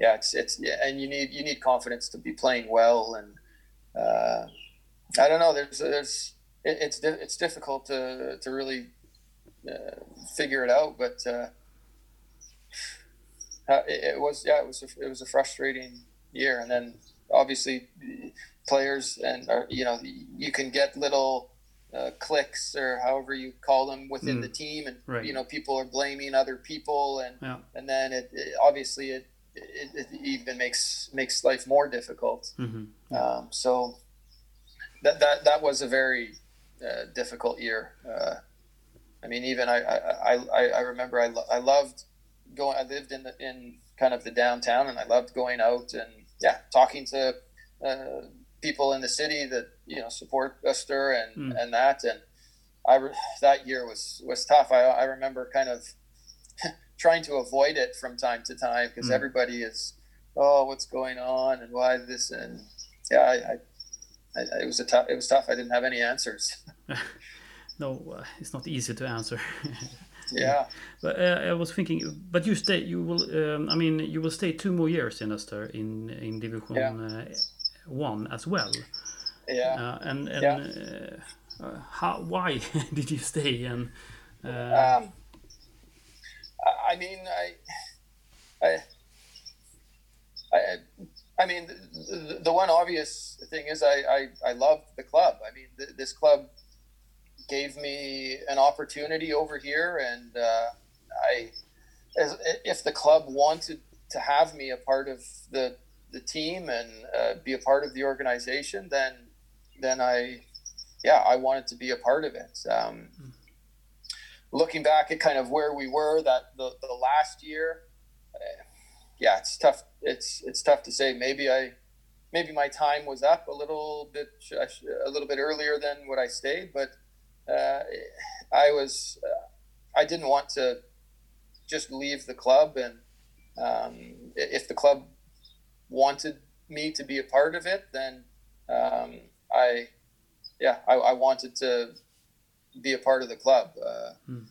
[SPEAKER 3] yeah, it's it's yeah, and you need you need confidence to be playing well, and uh, I don't know. There's there's it, it's di- it's difficult to to really uh, figure it out, but uh, uh, it, it was yeah, it was a, it was a frustrating year, and then obviously players and or, you know you can get little uh, cliques or however you call them within
[SPEAKER 2] Mm.
[SPEAKER 3] the team, and
[SPEAKER 2] Right.
[SPEAKER 3] you know people are blaming other people, and
[SPEAKER 2] Yeah.
[SPEAKER 3] and then it, it obviously it, it it even makes makes life more difficult.
[SPEAKER 2] hmm
[SPEAKER 3] Um, so that that that was a very uh, difficult year. Uh, I mean, even I I, I, I remember I, lo- I loved going. I lived in the, in kind of the downtown, and I loved going out and yeah, talking to uh, people in the city that you know support Öster and
[SPEAKER 2] Mm.
[SPEAKER 3] and that. And I re- that year was was tough. I I remember kind of trying to avoid it from time to time because
[SPEAKER 2] Mm.
[SPEAKER 3] everybody is oh what's going on and why this and yeah I, I, I it was a tough it was tough I didn't have any answers
[SPEAKER 2] No, uh, it's not easy to answer.
[SPEAKER 3] yeah
[SPEAKER 2] but uh, I was thinking, but you stay. You will. Um, I mean, you will stay two more years in Öster in in Division
[SPEAKER 3] Yeah.
[SPEAKER 2] uh, One as well.
[SPEAKER 3] yeah
[SPEAKER 2] Uh, and and
[SPEAKER 3] Yeah.
[SPEAKER 2] uh, uh, how? Why did you stay? And uh,
[SPEAKER 3] um, I- mean I I I, I mean the, the one obvious thing is I, I, I loved the club. I mean th- this club gave me an opportunity over here and uh, I as, if the club wanted to have me a part of the the team and uh, be a part of the organization then then I yeah I wanted to be a part of it. Um, looking back at kind of where we were that the, the last year uh, yeah it's tough it's it's tough to say. Maybe I maybe my time was up a little bit a little bit earlier than what I stayed but uh, I was uh, I didn't want to just leave the club and um, if the club wanted me to be a part of it then um, I yeah I, I wanted to be a part of the club. Uh,
[SPEAKER 2] Hmm.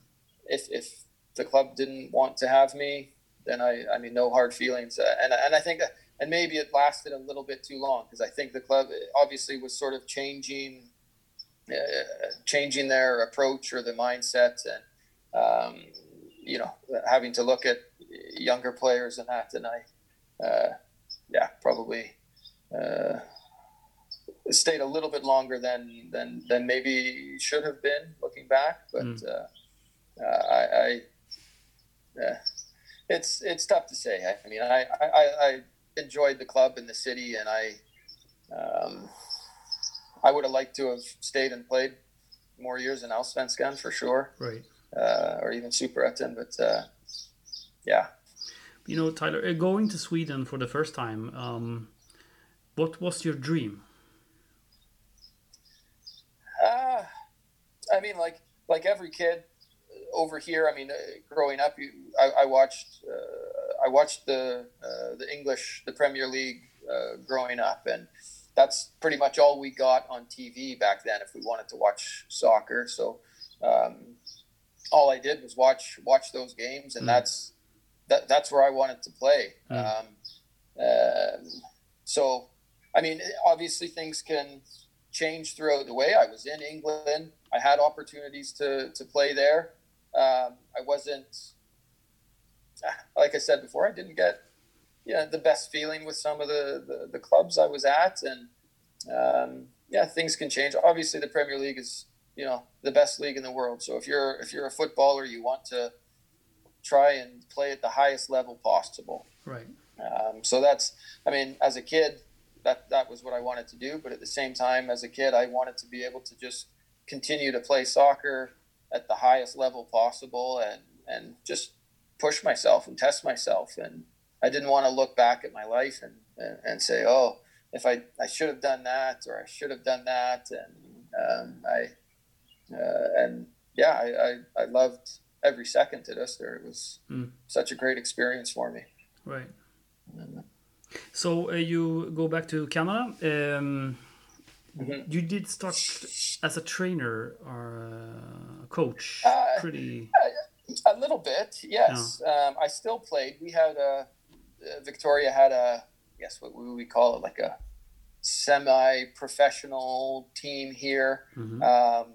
[SPEAKER 3] if if the club didn't want to have me then I I mean no hard feelings. Uh, and and I think and maybe it lasted a little bit too long because I think the club obviously was sort of changing uh, changing their approach or the mindset and um, you know having to look at younger players and that. And I uh, yeah probably uh, stayed a little bit longer than than than maybe should have been looking back but
[SPEAKER 2] Mm.
[SPEAKER 3] uh, uh, I, I uh, it's it's tough to say I mean I, I, I enjoyed the club in the city and I um, I would have liked to have stayed and played more years in Allsvenskan for sure,
[SPEAKER 2] right.
[SPEAKER 3] uh, or even Superettan. But uh, yeah,
[SPEAKER 2] You know, Tyler, uh, going to Sweden for the first time. Um, what was your dream?
[SPEAKER 3] uh, I mean, like like every kid over here. I mean, uh, growing up, you, I, I watched uh, I watched the uh, the English, the Premier League uh, growing up, and that's pretty much all we got on TV back then if we wanted to watch soccer. So um, all I did was watch watch those games, and
[SPEAKER 2] Mm.
[SPEAKER 3] that's that, that's where I wanted to play.
[SPEAKER 2] Mm.
[SPEAKER 3] Um, um, so I mean, obviously things can change throughout the way. I was in England. I had opportunities to to play there. Um, I wasn't like I said before. I didn't get yeah the best feeling with some of the the, the clubs I was at, and um, yeah, things can change. Obviously, the Premier League is you know the best league in the world. So if you're if you're a footballer, you want to try and play at the highest level possible.
[SPEAKER 2] Right.
[SPEAKER 3] Um, so that's, I mean, as a kid, that that was what I wanted to do. But at the same time, as a kid, I wanted to be able to just continue to play soccer at the highest level possible and and just push myself and test myself. And I didn't want to look back at my life and and, and say, oh, if I I should have done that or I should have done that. And um, I uh, and yeah, I, I I loved every second at Öster. It was
[SPEAKER 2] Mm.
[SPEAKER 3] such a great experience for me.
[SPEAKER 2] Right. So uh, you go back to Canada. Um,
[SPEAKER 3] Mhm.
[SPEAKER 2] You did start as a trainer or a coach.
[SPEAKER 3] Uh,
[SPEAKER 2] Pretty.
[SPEAKER 3] A little bit, yes. Um, I still played. We had a uh, Victoria had a yes, what would we call it, like a semi-professional team here,
[SPEAKER 2] Mhm.
[SPEAKER 3] um,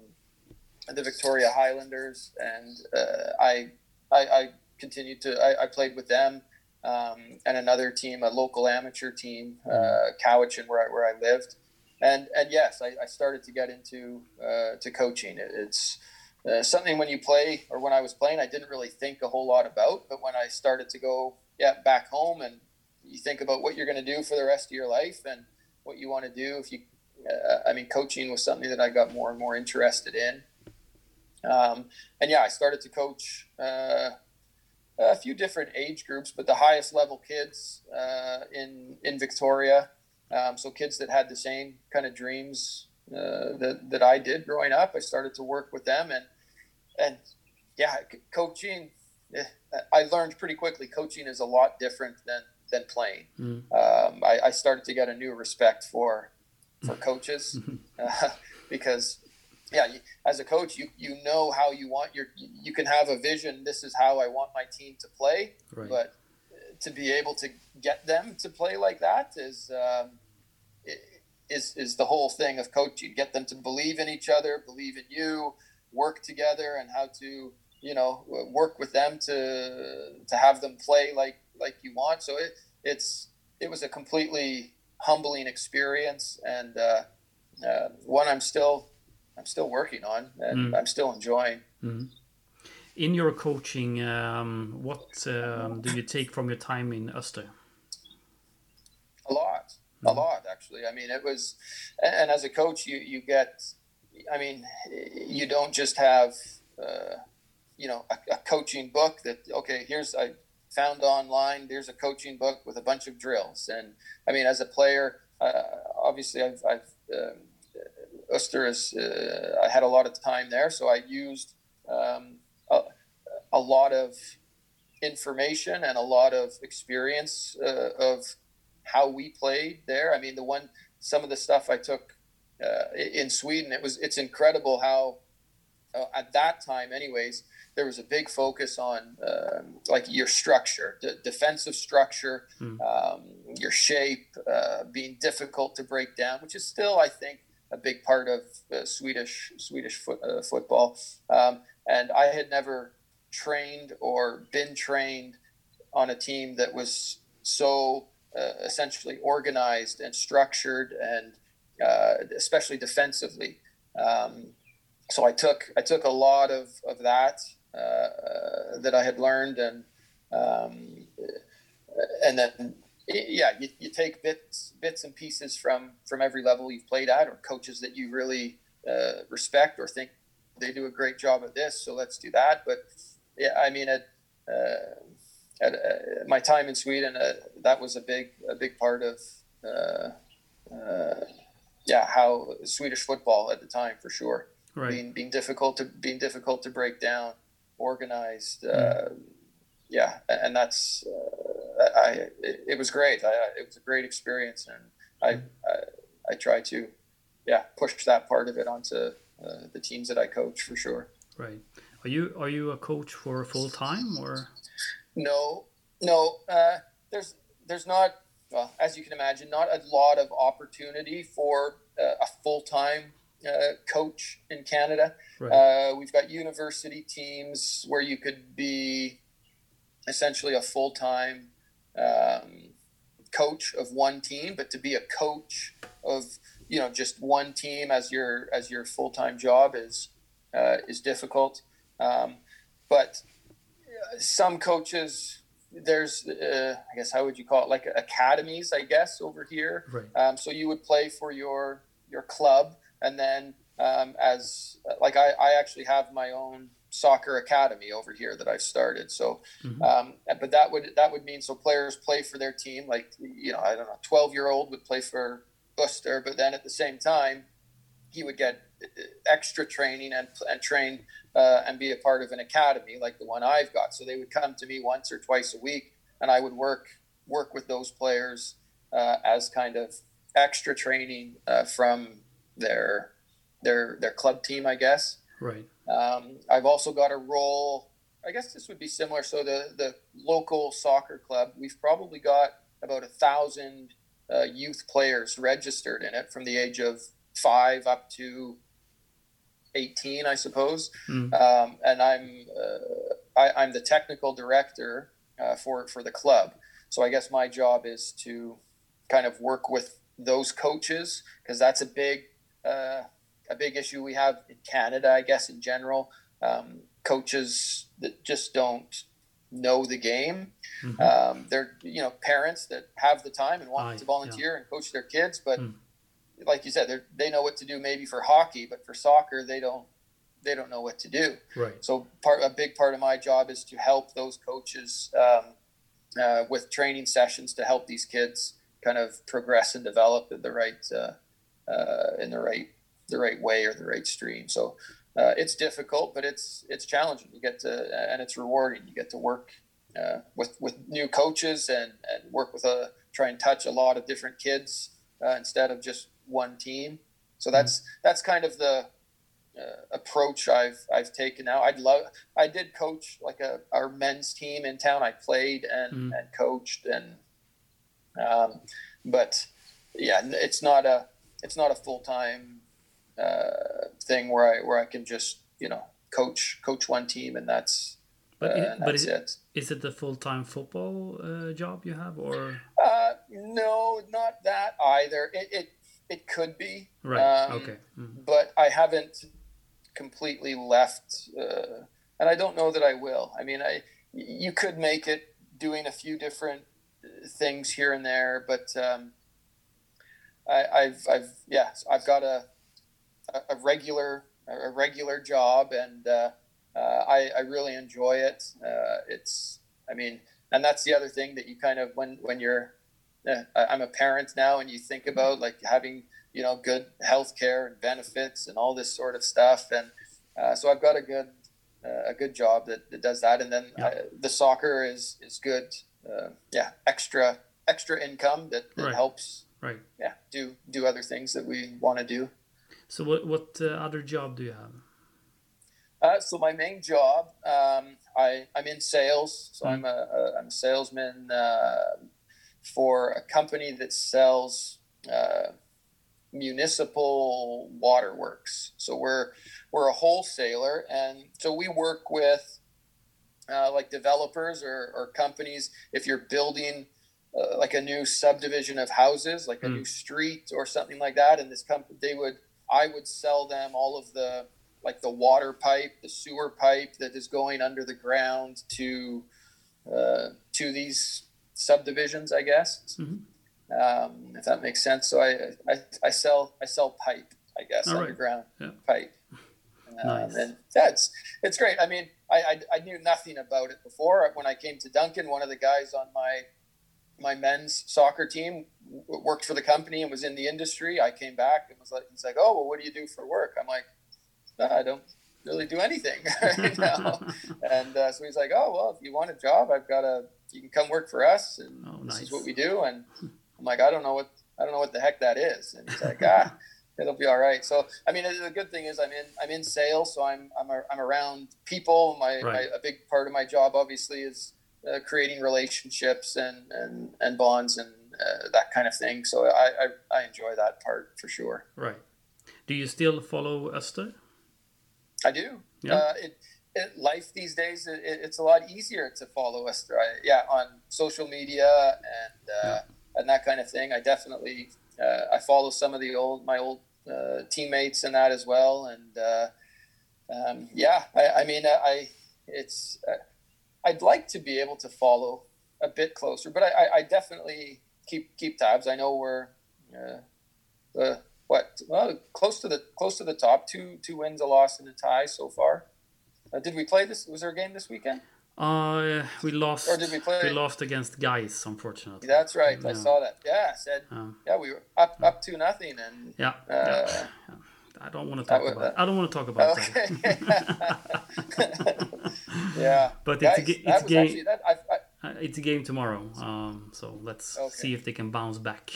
[SPEAKER 3] the Victoria Highlanders, and uh, I, I I continued to I, I played with them um, and another team, a local amateur team, uh, Cowichan, where I where I lived. and and yes, I, I started to get into uh, to coaching. It, it's uh, something when you play or when I was playing, I didn't really think a whole lot about. But when I started to go yeah back home and you think about what you're going to do for the rest of your life and what you want to do if you uh, i mean coaching was something that i got more and more interested in um, and yeah i started to coach uh, a few different age groups but the highest level kids uh, in in victoria um, so kids that had the same kind of dreams uh, that, that i did growing up i started to work with them and and yeah coaching eh, i learned pretty quickly coaching is a lot different than than playing. Mm. Um, I, I, started to get a new respect for for coaches uh, because yeah, you, as a coach, you you know how you want your you can have a vision. This is how I want my team to play, right. but to be able to get them to play like that is um, is is the whole thing of coaching. Get them to believe in each other, believe in you, work together, and how to you know work with them to to have them play like like you want. So it it's it was a completely humbling experience and uh, uh, one I'm still I'm still working on and mm. I'm still enjoying. Mm.
[SPEAKER 2] In your coaching, um, what um, do you take from your time in Öster?
[SPEAKER 3] A lot, mm. a lot actually. I mean, it was, and as a coach, you you get, I mean, you don't just have, uh, you know, a, a coaching book that okay, here's I found online. There's a coaching book with a bunch of drills. And I mean, as a player, uh, obviously, I've, I've um, Öster is, uh, I had a lot of time there, so I used um, a, a, lot of information and a lot of experience uh, of how we played there. I mean, the one, some of the stuff I took uh, in Sweden, it was, it's incredible how, uh, at that time, anyways, there was a big focus on um, like your structure, d- defensive structure, mm. um, your shape, uh, being difficult to break down, which is still, I think, a big part of uh, Swedish Swedish uh, football. Um, and I had never trained or been trained on a team that was so uh, essentially organized and structured, and uh, especially defensively. Um, so I took I took a lot of, of that uh, that I had learned, and um, and then yeah, you, you take bits bits and pieces from from every level you've played at, or coaches that you really uh, respect or think they do a great job at this, so let's do that. But yeah, I mean, at, uh, at uh, my time in Sweden, uh, that was a big a big part of uh, uh, yeah how Swedish football at the time for sure. Right. Being being difficult to being difficult to break down organized. Uh, yeah, and that's uh, I. It, it, was great. I, it was a great experience, and I, I, I try to, yeah, push that part of it onto uh, the teams that I coach for sure.
[SPEAKER 2] Right. Are you are you a coach for full time or?
[SPEAKER 3] No, no. Uh, there's there's not well, as you can imagine, not a lot of opportunity for uh, a full time uh, coach in Canada. Right. Uh, we've got university teams where you could be essentially a full time um, coach of one team, but to be a coach of you know just one team as your as your full time job is uh, is difficult. Um, but some coaches there's uh, I guess how would you call it like academies I guess over here. Right. Um, so you would play for your your club and then um, as like I, I actually have my own soccer academy over here that I've started. So, mm-hmm. um, but that would that would mean so players play for their team. Like you know, I don't know, twelve year old would play for Öster, but then at the same time, he would get uh, extra training and and train uh, and be a part of an academy like the one I've got. So they would come to me once or twice a week, and I would work work with those players uh, as kind of extra training uh, from their their their club team, I guess.
[SPEAKER 2] Right.
[SPEAKER 3] Um, I've also got a role. I guess this would be similar. So the the local soccer club, we've probably got about a thousand uh, youth players registered in it from the age of five up to 18, I suppose. Mm. Um, and I'm uh, I, am the technical director uh, for for the club. So I guess my job is to kind of work with those coaches because that's a big uh, a big issue we have in Canada, I guess in general. Um, coaches that just don't know the game.
[SPEAKER 2] Mhm.
[SPEAKER 3] Um, they're you know parents that have the time and want
[SPEAKER 2] Aye,
[SPEAKER 3] to volunteer and coach their kids, but like you said, they they know what to do maybe for hockey, but for soccer they don't they don't know what to do.
[SPEAKER 2] Right.
[SPEAKER 3] So part a big part of my job is to help those coaches um, uh, with training sessions to help these kids kind of progress and develop in the right uh, uh, in the right the right way or the right stream. So uh, it's difficult, but it's it's challenging. You get to and it's rewarding. You get to work uh, with with new coaches and and work with a try and touch a lot of different kids uh, instead of just one team. So that's that's kind of the uh, approach I've I've taken now. I'd love I did coach like a our men's team in town. I played and
[SPEAKER 2] Mm.
[SPEAKER 3] and coached and um, but yeah, it's not a it's not a full time uh, thing where I where I can just you know coach coach one team and that's
[SPEAKER 2] But,
[SPEAKER 3] uh, and
[SPEAKER 2] but
[SPEAKER 3] that's
[SPEAKER 2] is,
[SPEAKER 3] it.
[SPEAKER 2] is it the full time football uh, job you have, or
[SPEAKER 3] Uh, no, not that either. It it, it could be
[SPEAKER 2] right?
[SPEAKER 3] Um,
[SPEAKER 2] okay. Mm.
[SPEAKER 3] but I haven't completely left, uh, and I don't know that I will. I mean, I you could make it doing a few different uh, things here and there, but um, I, I've I've yeah, I've got a a a regular a regular job, and uh, uh, I I really enjoy it. Uh, it's I mean, and that's the other thing that you kind of when when you're uh, I- I'm a parent now, and you think about like having you know good health care and benefits and all this sort of stuff and uh, so i've got a good uh, a good job that, that does that and then
[SPEAKER 2] Yeah.
[SPEAKER 3] uh, the soccer is is good uh, yeah extra extra income that, that
[SPEAKER 2] Right.
[SPEAKER 3] helps
[SPEAKER 2] Right.
[SPEAKER 3] yeah do do other things that we want to do
[SPEAKER 2] So what what uh, other job do you have?
[SPEAKER 3] Uh, so my main job, um, I I'm in sales. So
[SPEAKER 2] Mm.
[SPEAKER 3] I'm a, a I'm a salesman uh, for a company that sells uh, municipal waterworks. So we're we're a wholesaler, and so we work with uh, like developers or, or companies. If you're building uh, like a new subdivision of houses, like a
[SPEAKER 2] Mm.
[SPEAKER 3] new street or something like that, and this company they would I would sell them all of the like the water pipe, the sewer pipe that is going under the ground to uh, to these subdivisions, I guess,
[SPEAKER 2] Mhm.
[SPEAKER 3] um, if that makes sense. So I, I I sell I sell pipe, I guess,
[SPEAKER 2] All right.
[SPEAKER 3] underground
[SPEAKER 2] Yeah.
[SPEAKER 3] pipe. Um,
[SPEAKER 2] Nice.
[SPEAKER 3] And that's it's great. I mean, I, I I knew nothing about it before. When I came to Duncan, one of the guys on my my men's soccer team worked for the company and was in the industry. I came back and was like, he's like, oh, well, what do you do for work? I'm like, "Uh, I don't really do anything right now. And uh, so he's like, oh, well, if you want a job, I've got a, you can come work for us. And
[SPEAKER 2] Oh,
[SPEAKER 3] this is what we do. And I'm like, I don't know what, I don't know what the heck that is. And he's like, ah, it'll be all right. So, I mean, the good thing is I'm in, I'm in sales. So I'm, I'm, a, I'm around people. My, my, a big part of my job obviously is uh, creating relationships and, and, and bonds and uh, that kind of thing. So I, I, I enjoy that part for sure.
[SPEAKER 2] right. Do you still follow Öster?
[SPEAKER 3] I do.
[SPEAKER 2] Yeah.
[SPEAKER 3] Uh, it, it, life these days, it, it's a lot easier to follow Öster. Right? Yeah, on social media and uh,
[SPEAKER 2] Yeah.
[SPEAKER 3] and that kind of thing. I definitely uh, I follow some of the old my old uh, teammates and that as well. And uh, um, yeah, I, I mean, I, I it's uh, I'd like to be able to follow a bit closer, but I, I, I definitely keep keep tabs. I know we're uh, the what well close to the close to the top two two wins a loss and a tie so far uh, did we play this was there a game this weekend
[SPEAKER 2] Uh, we lost.
[SPEAKER 3] Or did we play- We
[SPEAKER 2] lost against GAIS, unfortunately.
[SPEAKER 3] that's right i saw that yeah I said
[SPEAKER 2] Um,
[SPEAKER 3] yeah we were up up to nothing and
[SPEAKER 2] yeah.
[SPEAKER 3] uh,
[SPEAKER 2] yeah. I don't want to talk about. I don't want to talk about
[SPEAKER 3] okay
[SPEAKER 2] that.
[SPEAKER 3] yeah
[SPEAKER 2] But
[SPEAKER 3] GAIS,
[SPEAKER 2] it's a, ga-
[SPEAKER 3] that
[SPEAKER 2] game.
[SPEAKER 3] actually that I, I,
[SPEAKER 2] Uh, it's a game tomorrow. Um, so let's
[SPEAKER 3] Okay.
[SPEAKER 2] see if they can bounce back.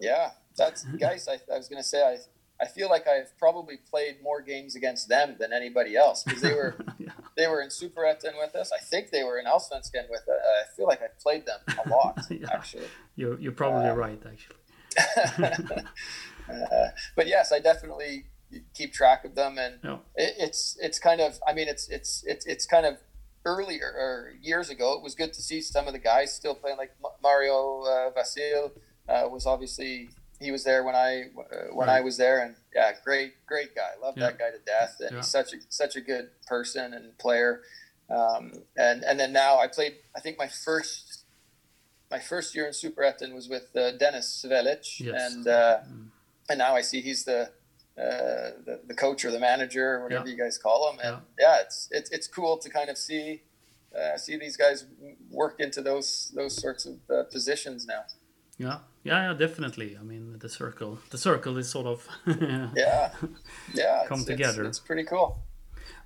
[SPEAKER 3] yeah that's GAIS I, I was gonna say i I feel like I've probably played more games against them than anybody else because they were
[SPEAKER 2] yeah.
[SPEAKER 3] they were in Superettan with us. I think they were in Allsvenskan with us. I feel like I played them a lot
[SPEAKER 2] Yeah.
[SPEAKER 3] actually.
[SPEAKER 2] You're you're probably
[SPEAKER 3] Uh,
[SPEAKER 2] right, actually.
[SPEAKER 3] uh, but yes, I definitely keep track of them, and
[SPEAKER 2] Yeah.
[SPEAKER 3] it, it's it's kind of. I mean, it's it's it's it's kind of earlier or years ago. It was good to see some of the guys still playing, like Mario uh, Vasilj uh, was obviously he was there when I uh, when
[SPEAKER 2] Right.
[SPEAKER 3] I was there, and yeah, great great guy. Love
[SPEAKER 2] Yeah.
[SPEAKER 3] that guy to death, and
[SPEAKER 2] Yeah.
[SPEAKER 3] he's such a such a good person and player. Um, and and then now I played. I think my first my first year in Superettan was with uh, Denis Velić,
[SPEAKER 2] Yes.
[SPEAKER 3] and uh,
[SPEAKER 2] Mm.
[SPEAKER 3] and now I see he's the uh, the, the coach or the manager or whatever
[SPEAKER 2] Yeah.
[SPEAKER 3] you guys call them. And yeah, it's it's it's cool to kind of see uh, see these guys work into those those sorts of uh, positions now.
[SPEAKER 2] Yeah, yeah, yeah, definitely. I mean, the circle, the circle is sort of
[SPEAKER 3] Yeah, yeah,
[SPEAKER 2] Come
[SPEAKER 3] it's,
[SPEAKER 2] together.
[SPEAKER 3] It's, it's pretty cool.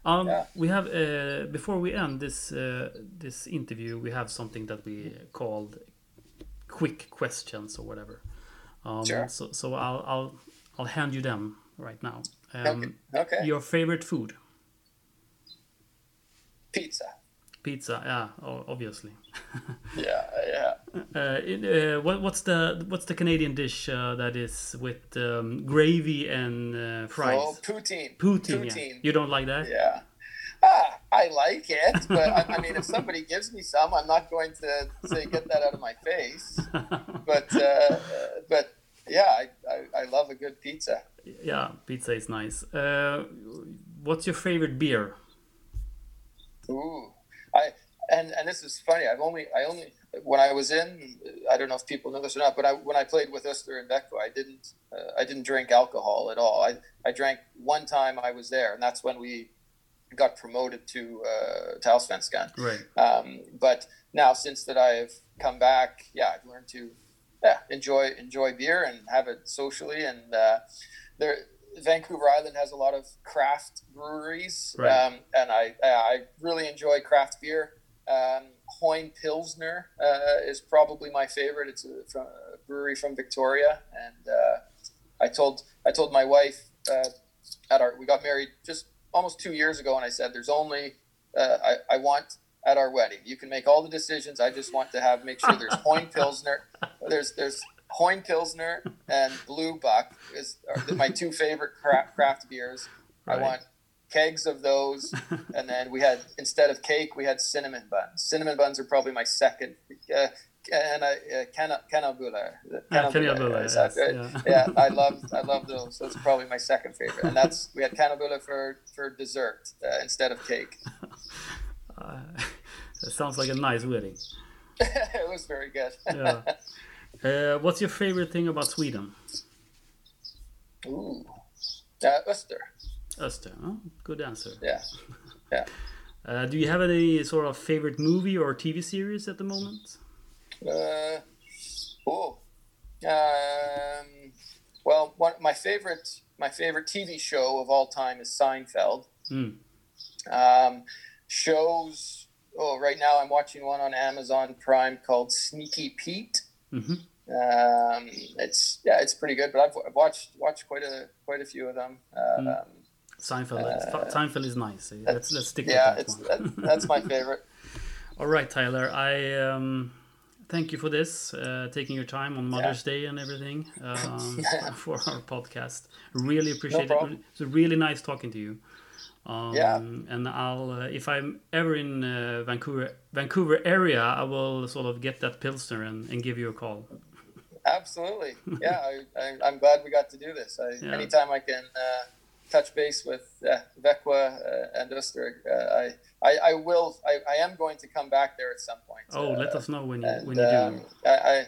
[SPEAKER 2] Um,
[SPEAKER 3] Yeah.
[SPEAKER 2] We have uh, before we end this uh, this interview, we have something that we called quick questions or whatever. Um,
[SPEAKER 3] Sure.
[SPEAKER 2] So, so I'll I'll I'll hand you them right now. Um,
[SPEAKER 3] Okay. Okay.
[SPEAKER 2] Your favorite food?
[SPEAKER 3] Pizza.
[SPEAKER 2] Pizza, yeah, obviously.
[SPEAKER 3] Yeah, yeah.
[SPEAKER 2] Uh, it, uh, what, what's the what's the Canadian dish uh, that is with um, gravy and uh, fries?
[SPEAKER 3] Oh, poutine.
[SPEAKER 2] Poutine. Yeah.
[SPEAKER 3] Poutine.
[SPEAKER 2] You don't like that?
[SPEAKER 3] Yeah. Ah, I like it, but I, I mean, if somebody gives me some, I'm not going to say get that out of my face. But uh, uh, but yeah, I, I, I love a good pizza.
[SPEAKER 2] yeah, pizza is nice. Uh, what's your favorite beer?
[SPEAKER 3] Ooh, I and and this is funny. I've only I only when I was in I don't know if people know this or not, but I when I played with Öster and Becko, I didn't uh, I didn't drink alcohol at all. I I drank one time I was there, and that's when we got promoted to uh, to Allsvenskan.
[SPEAKER 2] Right.
[SPEAKER 3] Um, but now since that I've come back, yeah, I've learned to yeah enjoy enjoy beer and have it socially. And uh, there, Vancouver Island has a lot of craft breweries,
[SPEAKER 2] Right.
[SPEAKER 3] um, and I I really enjoy craft beer. Um, Hoyne Pilsner uh, is probably my favorite. It's a, from, a brewery from Victoria, and uh, I told I told my wife uh, at our we got married just almost two years ago, and I said there's only uh, I, I want at our wedding. You can make all the decisions. I just want to have make sure there's Hoyne Pilsner. There's there's Hoyne Pilsner and Blue Buck is are my two favorite craft, craft beers.
[SPEAKER 2] Right.
[SPEAKER 3] I want kegs of those, and then we had instead of cake we had cinnamon buns. Cinnamon buns are probably my second. Uh, and I uh, canna cannabulla.
[SPEAKER 2] Yeah, cannabulla,
[SPEAKER 3] is that
[SPEAKER 2] yes,
[SPEAKER 3] right?
[SPEAKER 2] yeah.
[SPEAKER 3] yeah, I love I love those. That's probably my second favorite, and that's we had cannabulla for for dessert uh, instead of cake.
[SPEAKER 2] Uh, that sounds like a nice wedding.
[SPEAKER 3] it was very good.
[SPEAKER 2] Yeah. Uh, what's your favorite thing about Sweden?
[SPEAKER 3] Ooh, uh, Öster.
[SPEAKER 2] Öster. Huh? Good answer.
[SPEAKER 3] Yeah.
[SPEAKER 2] Uh, do you have any sort of favorite movie or TV series at the moment?
[SPEAKER 3] Uh, oh, um, well, one my favorite my favorite TV show of all time is Seinfeld.
[SPEAKER 2] Hmm.
[SPEAKER 3] Um, shows. Oh, right now I'm watching one on Amazon Prime called Sneaky Pete.
[SPEAKER 2] hmm
[SPEAKER 3] Um, it's yeah, it's pretty good. But I've, I've watched watched quite a quite a few of them. Um,
[SPEAKER 2] Mm. Seinfeld.
[SPEAKER 3] Uh,
[SPEAKER 2] Seinfeld is nice. Let's let's stick
[SPEAKER 3] yeah,
[SPEAKER 2] with that one.
[SPEAKER 3] that, that's my favorite.
[SPEAKER 2] All right, Tyler. I um, thank you for this, uh, taking your time on Mother's Day and everything um, for our podcast. Really appreciate it. It's really nice talking to you. Um,
[SPEAKER 3] Yeah.
[SPEAKER 2] And I'll, uh, if I'm ever in uh, Vancouver, Vancouver area, I will sort of get that pilsner and, and give you a call.
[SPEAKER 3] Absolutely. Yeah, I, I'm glad we got to do this. I,
[SPEAKER 2] Yeah.
[SPEAKER 3] Anytime I can uh, touch base with uh, Växjö uh, and Öster, uh, I, I, I will. I, I am going to come back there at some point.
[SPEAKER 2] Oh,
[SPEAKER 3] uh,
[SPEAKER 2] let us know when you
[SPEAKER 3] and,
[SPEAKER 2] when you
[SPEAKER 3] um,
[SPEAKER 2] do.
[SPEAKER 3] I, I,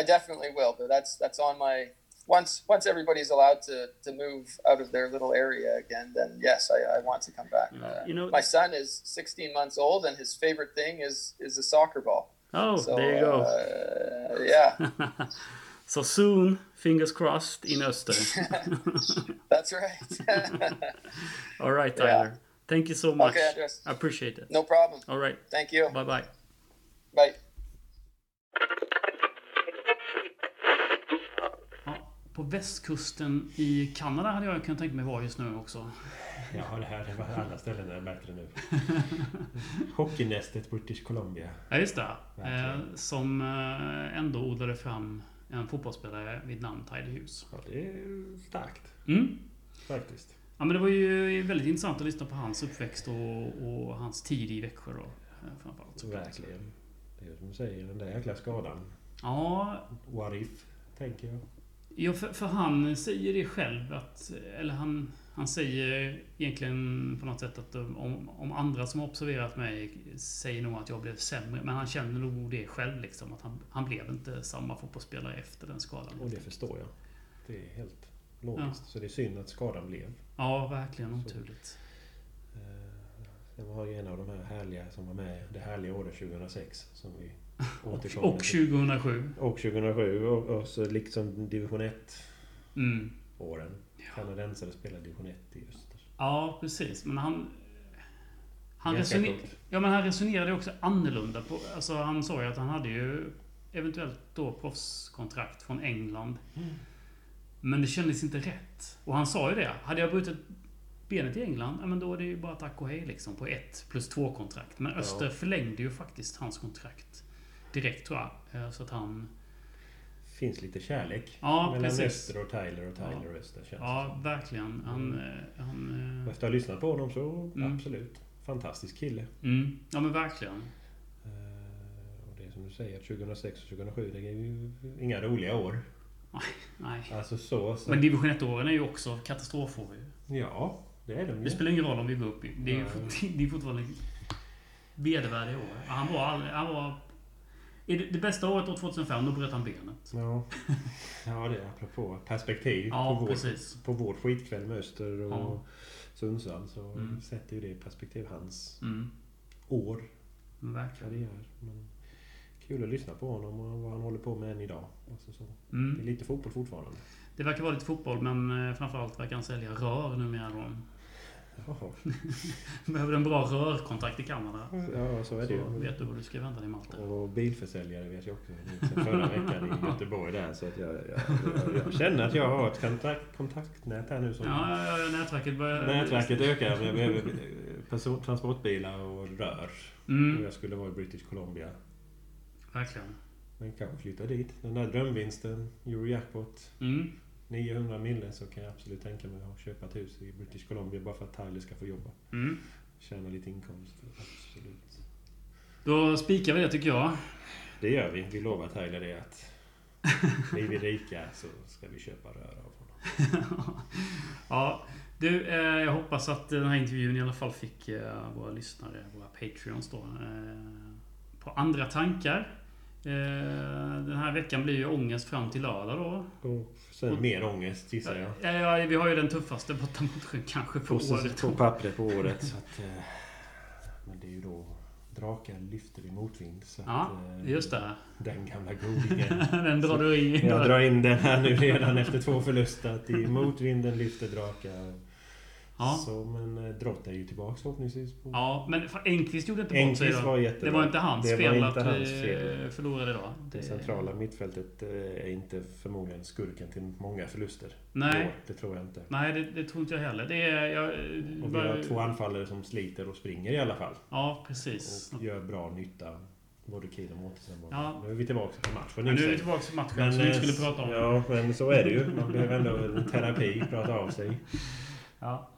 [SPEAKER 3] I definitely will. But that's that's on my once once everybody's allowed to, to move out of their little area again. Then yes, I, I want to come back.
[SPEAKER 2] Yeah.
[SPEAKER 3] Uh,
[SPEAKER 2] You know-
[SPEAKER 3] my son is 16 months old, and his favorite thing is is a soccer ball.
[SPEAKER 2] Oh,
[SPEAKER 3] So
[SPEAKER 2] there you go.
[SPEAKER 3] Uh, yeah.
[SPEAKER 2] so soon, fingers crossed, in Öster.
[SPEAKER 3] That's right.
[SPEAKER 2] All right,
[SPEAKER 3] Yeah.
[SPEAKER 2] Tyler. Thank you so much.
[SPEAKER 3] okay, Andres.
[SPEAKER 2] I appreciate it.
[SPEAKER 3] No problem.
[SPEAKER 2] All right.
[SPEAKER 3] Thank you.
[SPEAKER 2] Bye bye
[SPEAKER 3] bye.
[SPEAKER 2] På västkusten i Kanada hade jag kunnat tänka mig vara just nu också.
[SPEAKER 1] Ja, det här det var alla ställen är bättre nu. Hockeynästet British Columbia.
[SPEAKER 2] Ja, just det. Eh, som eh, ändå odlade fram en fotbollsspelare vid namn Tyler Hughes.
[SPEAKER 1] Ja, det är starkt.
[SPEAKER 2] Mm.
[SPEAKER 1] Faktiskt.
[SPEAKER 2] Ja, men det var ju väldigt intressant att lyssna på hans uppväxt och, och hans tid i Växjö då. eh, Framförallt.
[SPEAKER 1] Verkligen. Det är som du säger, den där jäkla skadan.
[SPEAKER 2] Ja,
[SPEAKER 1] What if? tänker jag.
[SPEAKER 2] Ja, för, för han säger det själv att... Eller han, han säger egentligen på något sätt att om, om andra som har observerat mig säger nog att jag blev sämre. Men han känner nog det själv liksom. Att han, han blev inte samma fotbollsspelare efter den skadan.
[SPEAKER 1] Och det förstår jag. Det är helt logiskt. Så det är synd att skadan blev.
[SPEAKER 2] Ja, verkligen oturligt.
[SPEAKER 1] Eh, Sen var ju en av de här härliga som var med det härliga året 2006. Som vi återkommer
[SPEAKER 2] och
[SPEAKER 1] till.
[SPEAKER 2] 2007.
[SPEAKER 1] Och 2007 och, och så liksom division 1
[SPEAKER 2] Mm.
[SPEAKER 1] åren. Kanadensare spelade division 1 i Öster.
[SPEAKER 2] Ja, precis. Men han... Han, resoner, ja, men han resonerade också annorlunda. På, alltså han sa ju att han hade ju eventuellt då proffskontrakt från England. Men det kändes inte rätt. Och han sa ju det. Hade jag brutit benet i England, ja, men då är det ju bara tack och hej liksom på ett plus två kontrakt. Men Öster
[SPEAKER 1] Ja.
[SPEAKER 2] förlängde ju faktiskt hans kontrakt direkt tror jag. Eh, Så att han...
[SPEAKER 1] Finns lite kärlek
[SPEAKER 2] Ja,
[SPEAKER 1] mellan
[SPEAKER 2] precis.
[SPEAKER 1] Öster och Tyler och Tyler och Öster. Känns
[SPEAKER 2] Ja,
[SPEAKER 1] som.
[SPEAKER 2] verkligen. Han... eh, han eh,
[SPEAKER 1] Efter att ha lyssnat på honom så
[SPEAKER 2] Mm.
[SPEAKER 1] absolut. Fantastisk kille.
[SPEAKER 2] mm, ja, men verkligen.
[SPEAKER 1] Och det är som du säger, 2006 och 2007 det är ju inga roliga år.
[SPEAKER 2] Nej.
[SPEAKER 1] Alltså så. så
[SPEAKER 2] Men division 1-åren är ju också katastrofår ju.
[SPEAKER 1] Ja, det är de ju.
[SPEAKER 2] Det spelar ingen roll om vi går upp. Det är ju det är fortfarande vedervärdiga år. Han var aldrig... Han var... I det, det bästa året år 2005, då bröt han benet.
[SPEAKER 1] Ja. ja, det är apropå perspektiv
[SPEAKER 2] Ja,
[SPEAKER 1] på, vår,
[SPEAKER 2] precis.
[SPEAKER 1] på vår skitkväll med Öster och
[SPEAKER 2] Ja.
[SPEAKER 1] Sundsvall så
[SPEAKER 2] Mm.
[SPEAKER 1] sätter ju det i perspektiv hans
[SPEAKER 2] Mm,
[SPEAKER 1] år,
[SPEAKER 2] verkligen.
[SPEAKER 1] karriär. Men kul att lyssna på honom och vad han håller på med än idag. Alltså så. Det är
[SPEAKER 2] Mm.
[SPEAKER 1] lite fotboll fortfarande.
[SPEAKER 2] Det verkar vara lite fotboll, men eh, framförallt verkar han sälja rör numera då.
[SPEAKER 1] Jaha.
[SPEAKER 2] Behöver en bra rörkontakt i Kanada.
[SPEAKER 1] Ja, så är det
[SPEAKER 2] Så
[SPEAKER 1] ju.
[SPEAKER 2] vet du vad du ska vända dig Malte.
[SPEAKER 1] Och bilförsäljare vet jag också. Sen förra veckan i Göteborg där. Så att jag, jag, jag, jag känner att jag har ett kontakt, kontaktnät här nu. Som
[SPEAKER 2] Ja, ja, ja, nätverket börjar...
[SPEAKER 1] Nätverket ökar. Jag behöver person, transportbilar och rör. Och
[SPEAKER 2] Mm,
[SPEAKER 1] jag skulle vara i British Columbia.
[SPEAKER 2] verkligen.
[SPEAKER 1] Men kanske flytta dit. Den där drömvinsten, Eurojackpot,
[SPEAKER 2] Mm,
[SPEAKER 1] 900 mille så kan jag absolut tänka mig att köpa ett hus i British Columbia bara för att Tyler ska få jobba.
[SPEAKER 2] mm.
[SPEAKER 1] Tjäna lite inkomst. Absolut.
[SPEAKER 2] Då spikar vi det tycker jag.
[SPEAKER 1] Det gör vi. Vi lovar Tyler det att blir vi rika så ska vi köpa rör av honom.
[SPEAKER 2] ja, du, eh, jag hoppas att den här intervjun i alla fall fick eh, våra lyssnare, våra Patreons då, eh, på andra tankar. Eh, den här veckan blir ju ångest fram till lördag då.
[SPEAKER 1] Och sen
[SPEAKER 2] Och-
[SPEAKER 1] mer ångest gissar jag.
[SPEAKER 2] Ja, ja, vi har ju den tuffaste bortamatchen kanske på
[SPEAKER 1] På,
[SPEAKER 2] året.
[SPEAKER 1] på pappret på året. Så att, eh, men det är ju då drakar lyfter i motvind. Så
[SPEAKER 2] Ja,
[SPEAKER 1] att, eh,
[SPEAKER 2] just det.
[SPEAKER 1] Den gamla godingen.
[SPEAKER 2] Den drar du i.
[SPEAKER 1] Jag drar in den här nu redan efter två förluster. Att i motvinden lyfter drakar.
[SPEAKER 2] Ja.
[SPEAKER 1] Så, men eh, Drott är ju tillbaks förhoppningsvis. På.
[SPEAKER 2] Ja, men för Enqvist gjorde inte bort sig
[SPEAKER 1] Engqvist
[SPEAKER 2] då.
[SPEAKER 1] var jättebra.
[SPEAKER 2] Det var inte hans
[SPEAKER 1] Det
[SPEAKER 2] fel
[SPEAKER 1] inte
[SPEAKER 2] att
[SPEAKER 1] hans
[SPEAKER 2] vi
[SPEAKER 1] fel.
[SPEAKER 2] förlorade idag.
[SPEAKER 1] Det centrala mittfältet eh, är inte förmodligen skurken till många förluster.
[SPEAKER 2] Nej,
[SPEAKER 1] år. Det tror jag inte.
[SPEAKER 2] nej det, det tror inte jag heller. Det är... Jag,
[SPEAKER 1] Och vi har två anfallare som sliter och springer i alla fall.
[SPEAKER 2] Ja, precis.
[SPEAKER 1] Och gör bra nytta. Både Kid och Mårtensson.
[SPEAKER 2] Ja.
[SPEAKER 1] Nu är vi tillbaka på matchen.
[SPEAKER 2] Men nu är vi tillbaka till matchen som vi
[SPEAKER 1] eh,
[SPEAKER 2] skulle prata om.
[SPEAKER 1] Ja, men så är det ju. Man behöver ändå terapi, prata av sig.
[SPEAKER 2] Ja.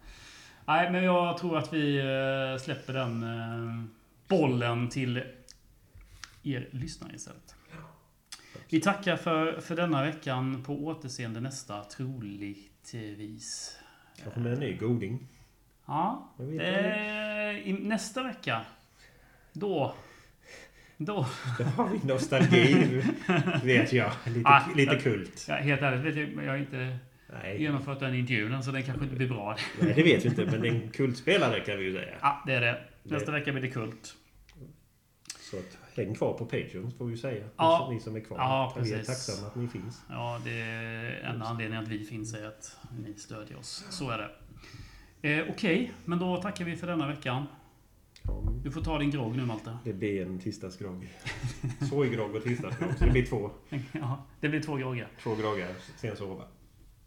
[SPEAKER 2] Nej, men jag tror att vi eh, släpper den eh, bollen till er lyssnare istället. Vi tackar för, för denna veckan. På återseende nästa, troligtvis.
[SPEAKER 1] Kanske med en ny goding.
[SPEAKER 2] Ja, eh, nästa vecka. Då. Då.
[SPEAKER 1] Då har vi nostalgi, vet jag. Lite,
[SPEAKER 2] Ah,
[SPEAKER 1] lite kult.
[SPEAKER 2] Ja, helt ärligt jag, jag har inte
[SPEAKER 1] Nej,
[SPEAKER 2] genomfört den intervjun, så den kanske inte blir bra.
[SPEAKER 1] nej, det vet vi inte. Men det är en kultspelare kan vi ju säga.
[SPEAKER 2] Ja, det är det. Nästa vecka blir det kult.
[SPEAKER 1] Så att, häng kvar på Patreon får vi säga.
[SPEAKER 2] Ja.
[SPEAKER 1] Ni som är kvar.
[SPEAKER 2] Ja,
[SPEAKER 1] vi är
[SPEAKER 2] precis.
[SPEAKER 1] tacksamma att ni finns.
[SPEAKER 2] Ja, det är enda anledningen att vi finns är att ni stödjer oss. Så är det. Eh, Okej, men då tackar vi för denna veckan. Du får ta din grogg nu Malte.
[SPEAKER 1] det blir en tisdagsgrogg. Sojgrogg och tisdagsgrogg. Så det blir två,
[SPEAKER 2] Ja, det blir två groggar.
[SPEAKER 1] två groggar. Sen sova.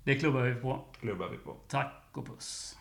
[SPEAKER 2] Det klubbar vi på.
[SPEAKER 1] Klubbar vi på.
[SPEAKER 2] Tack och puss.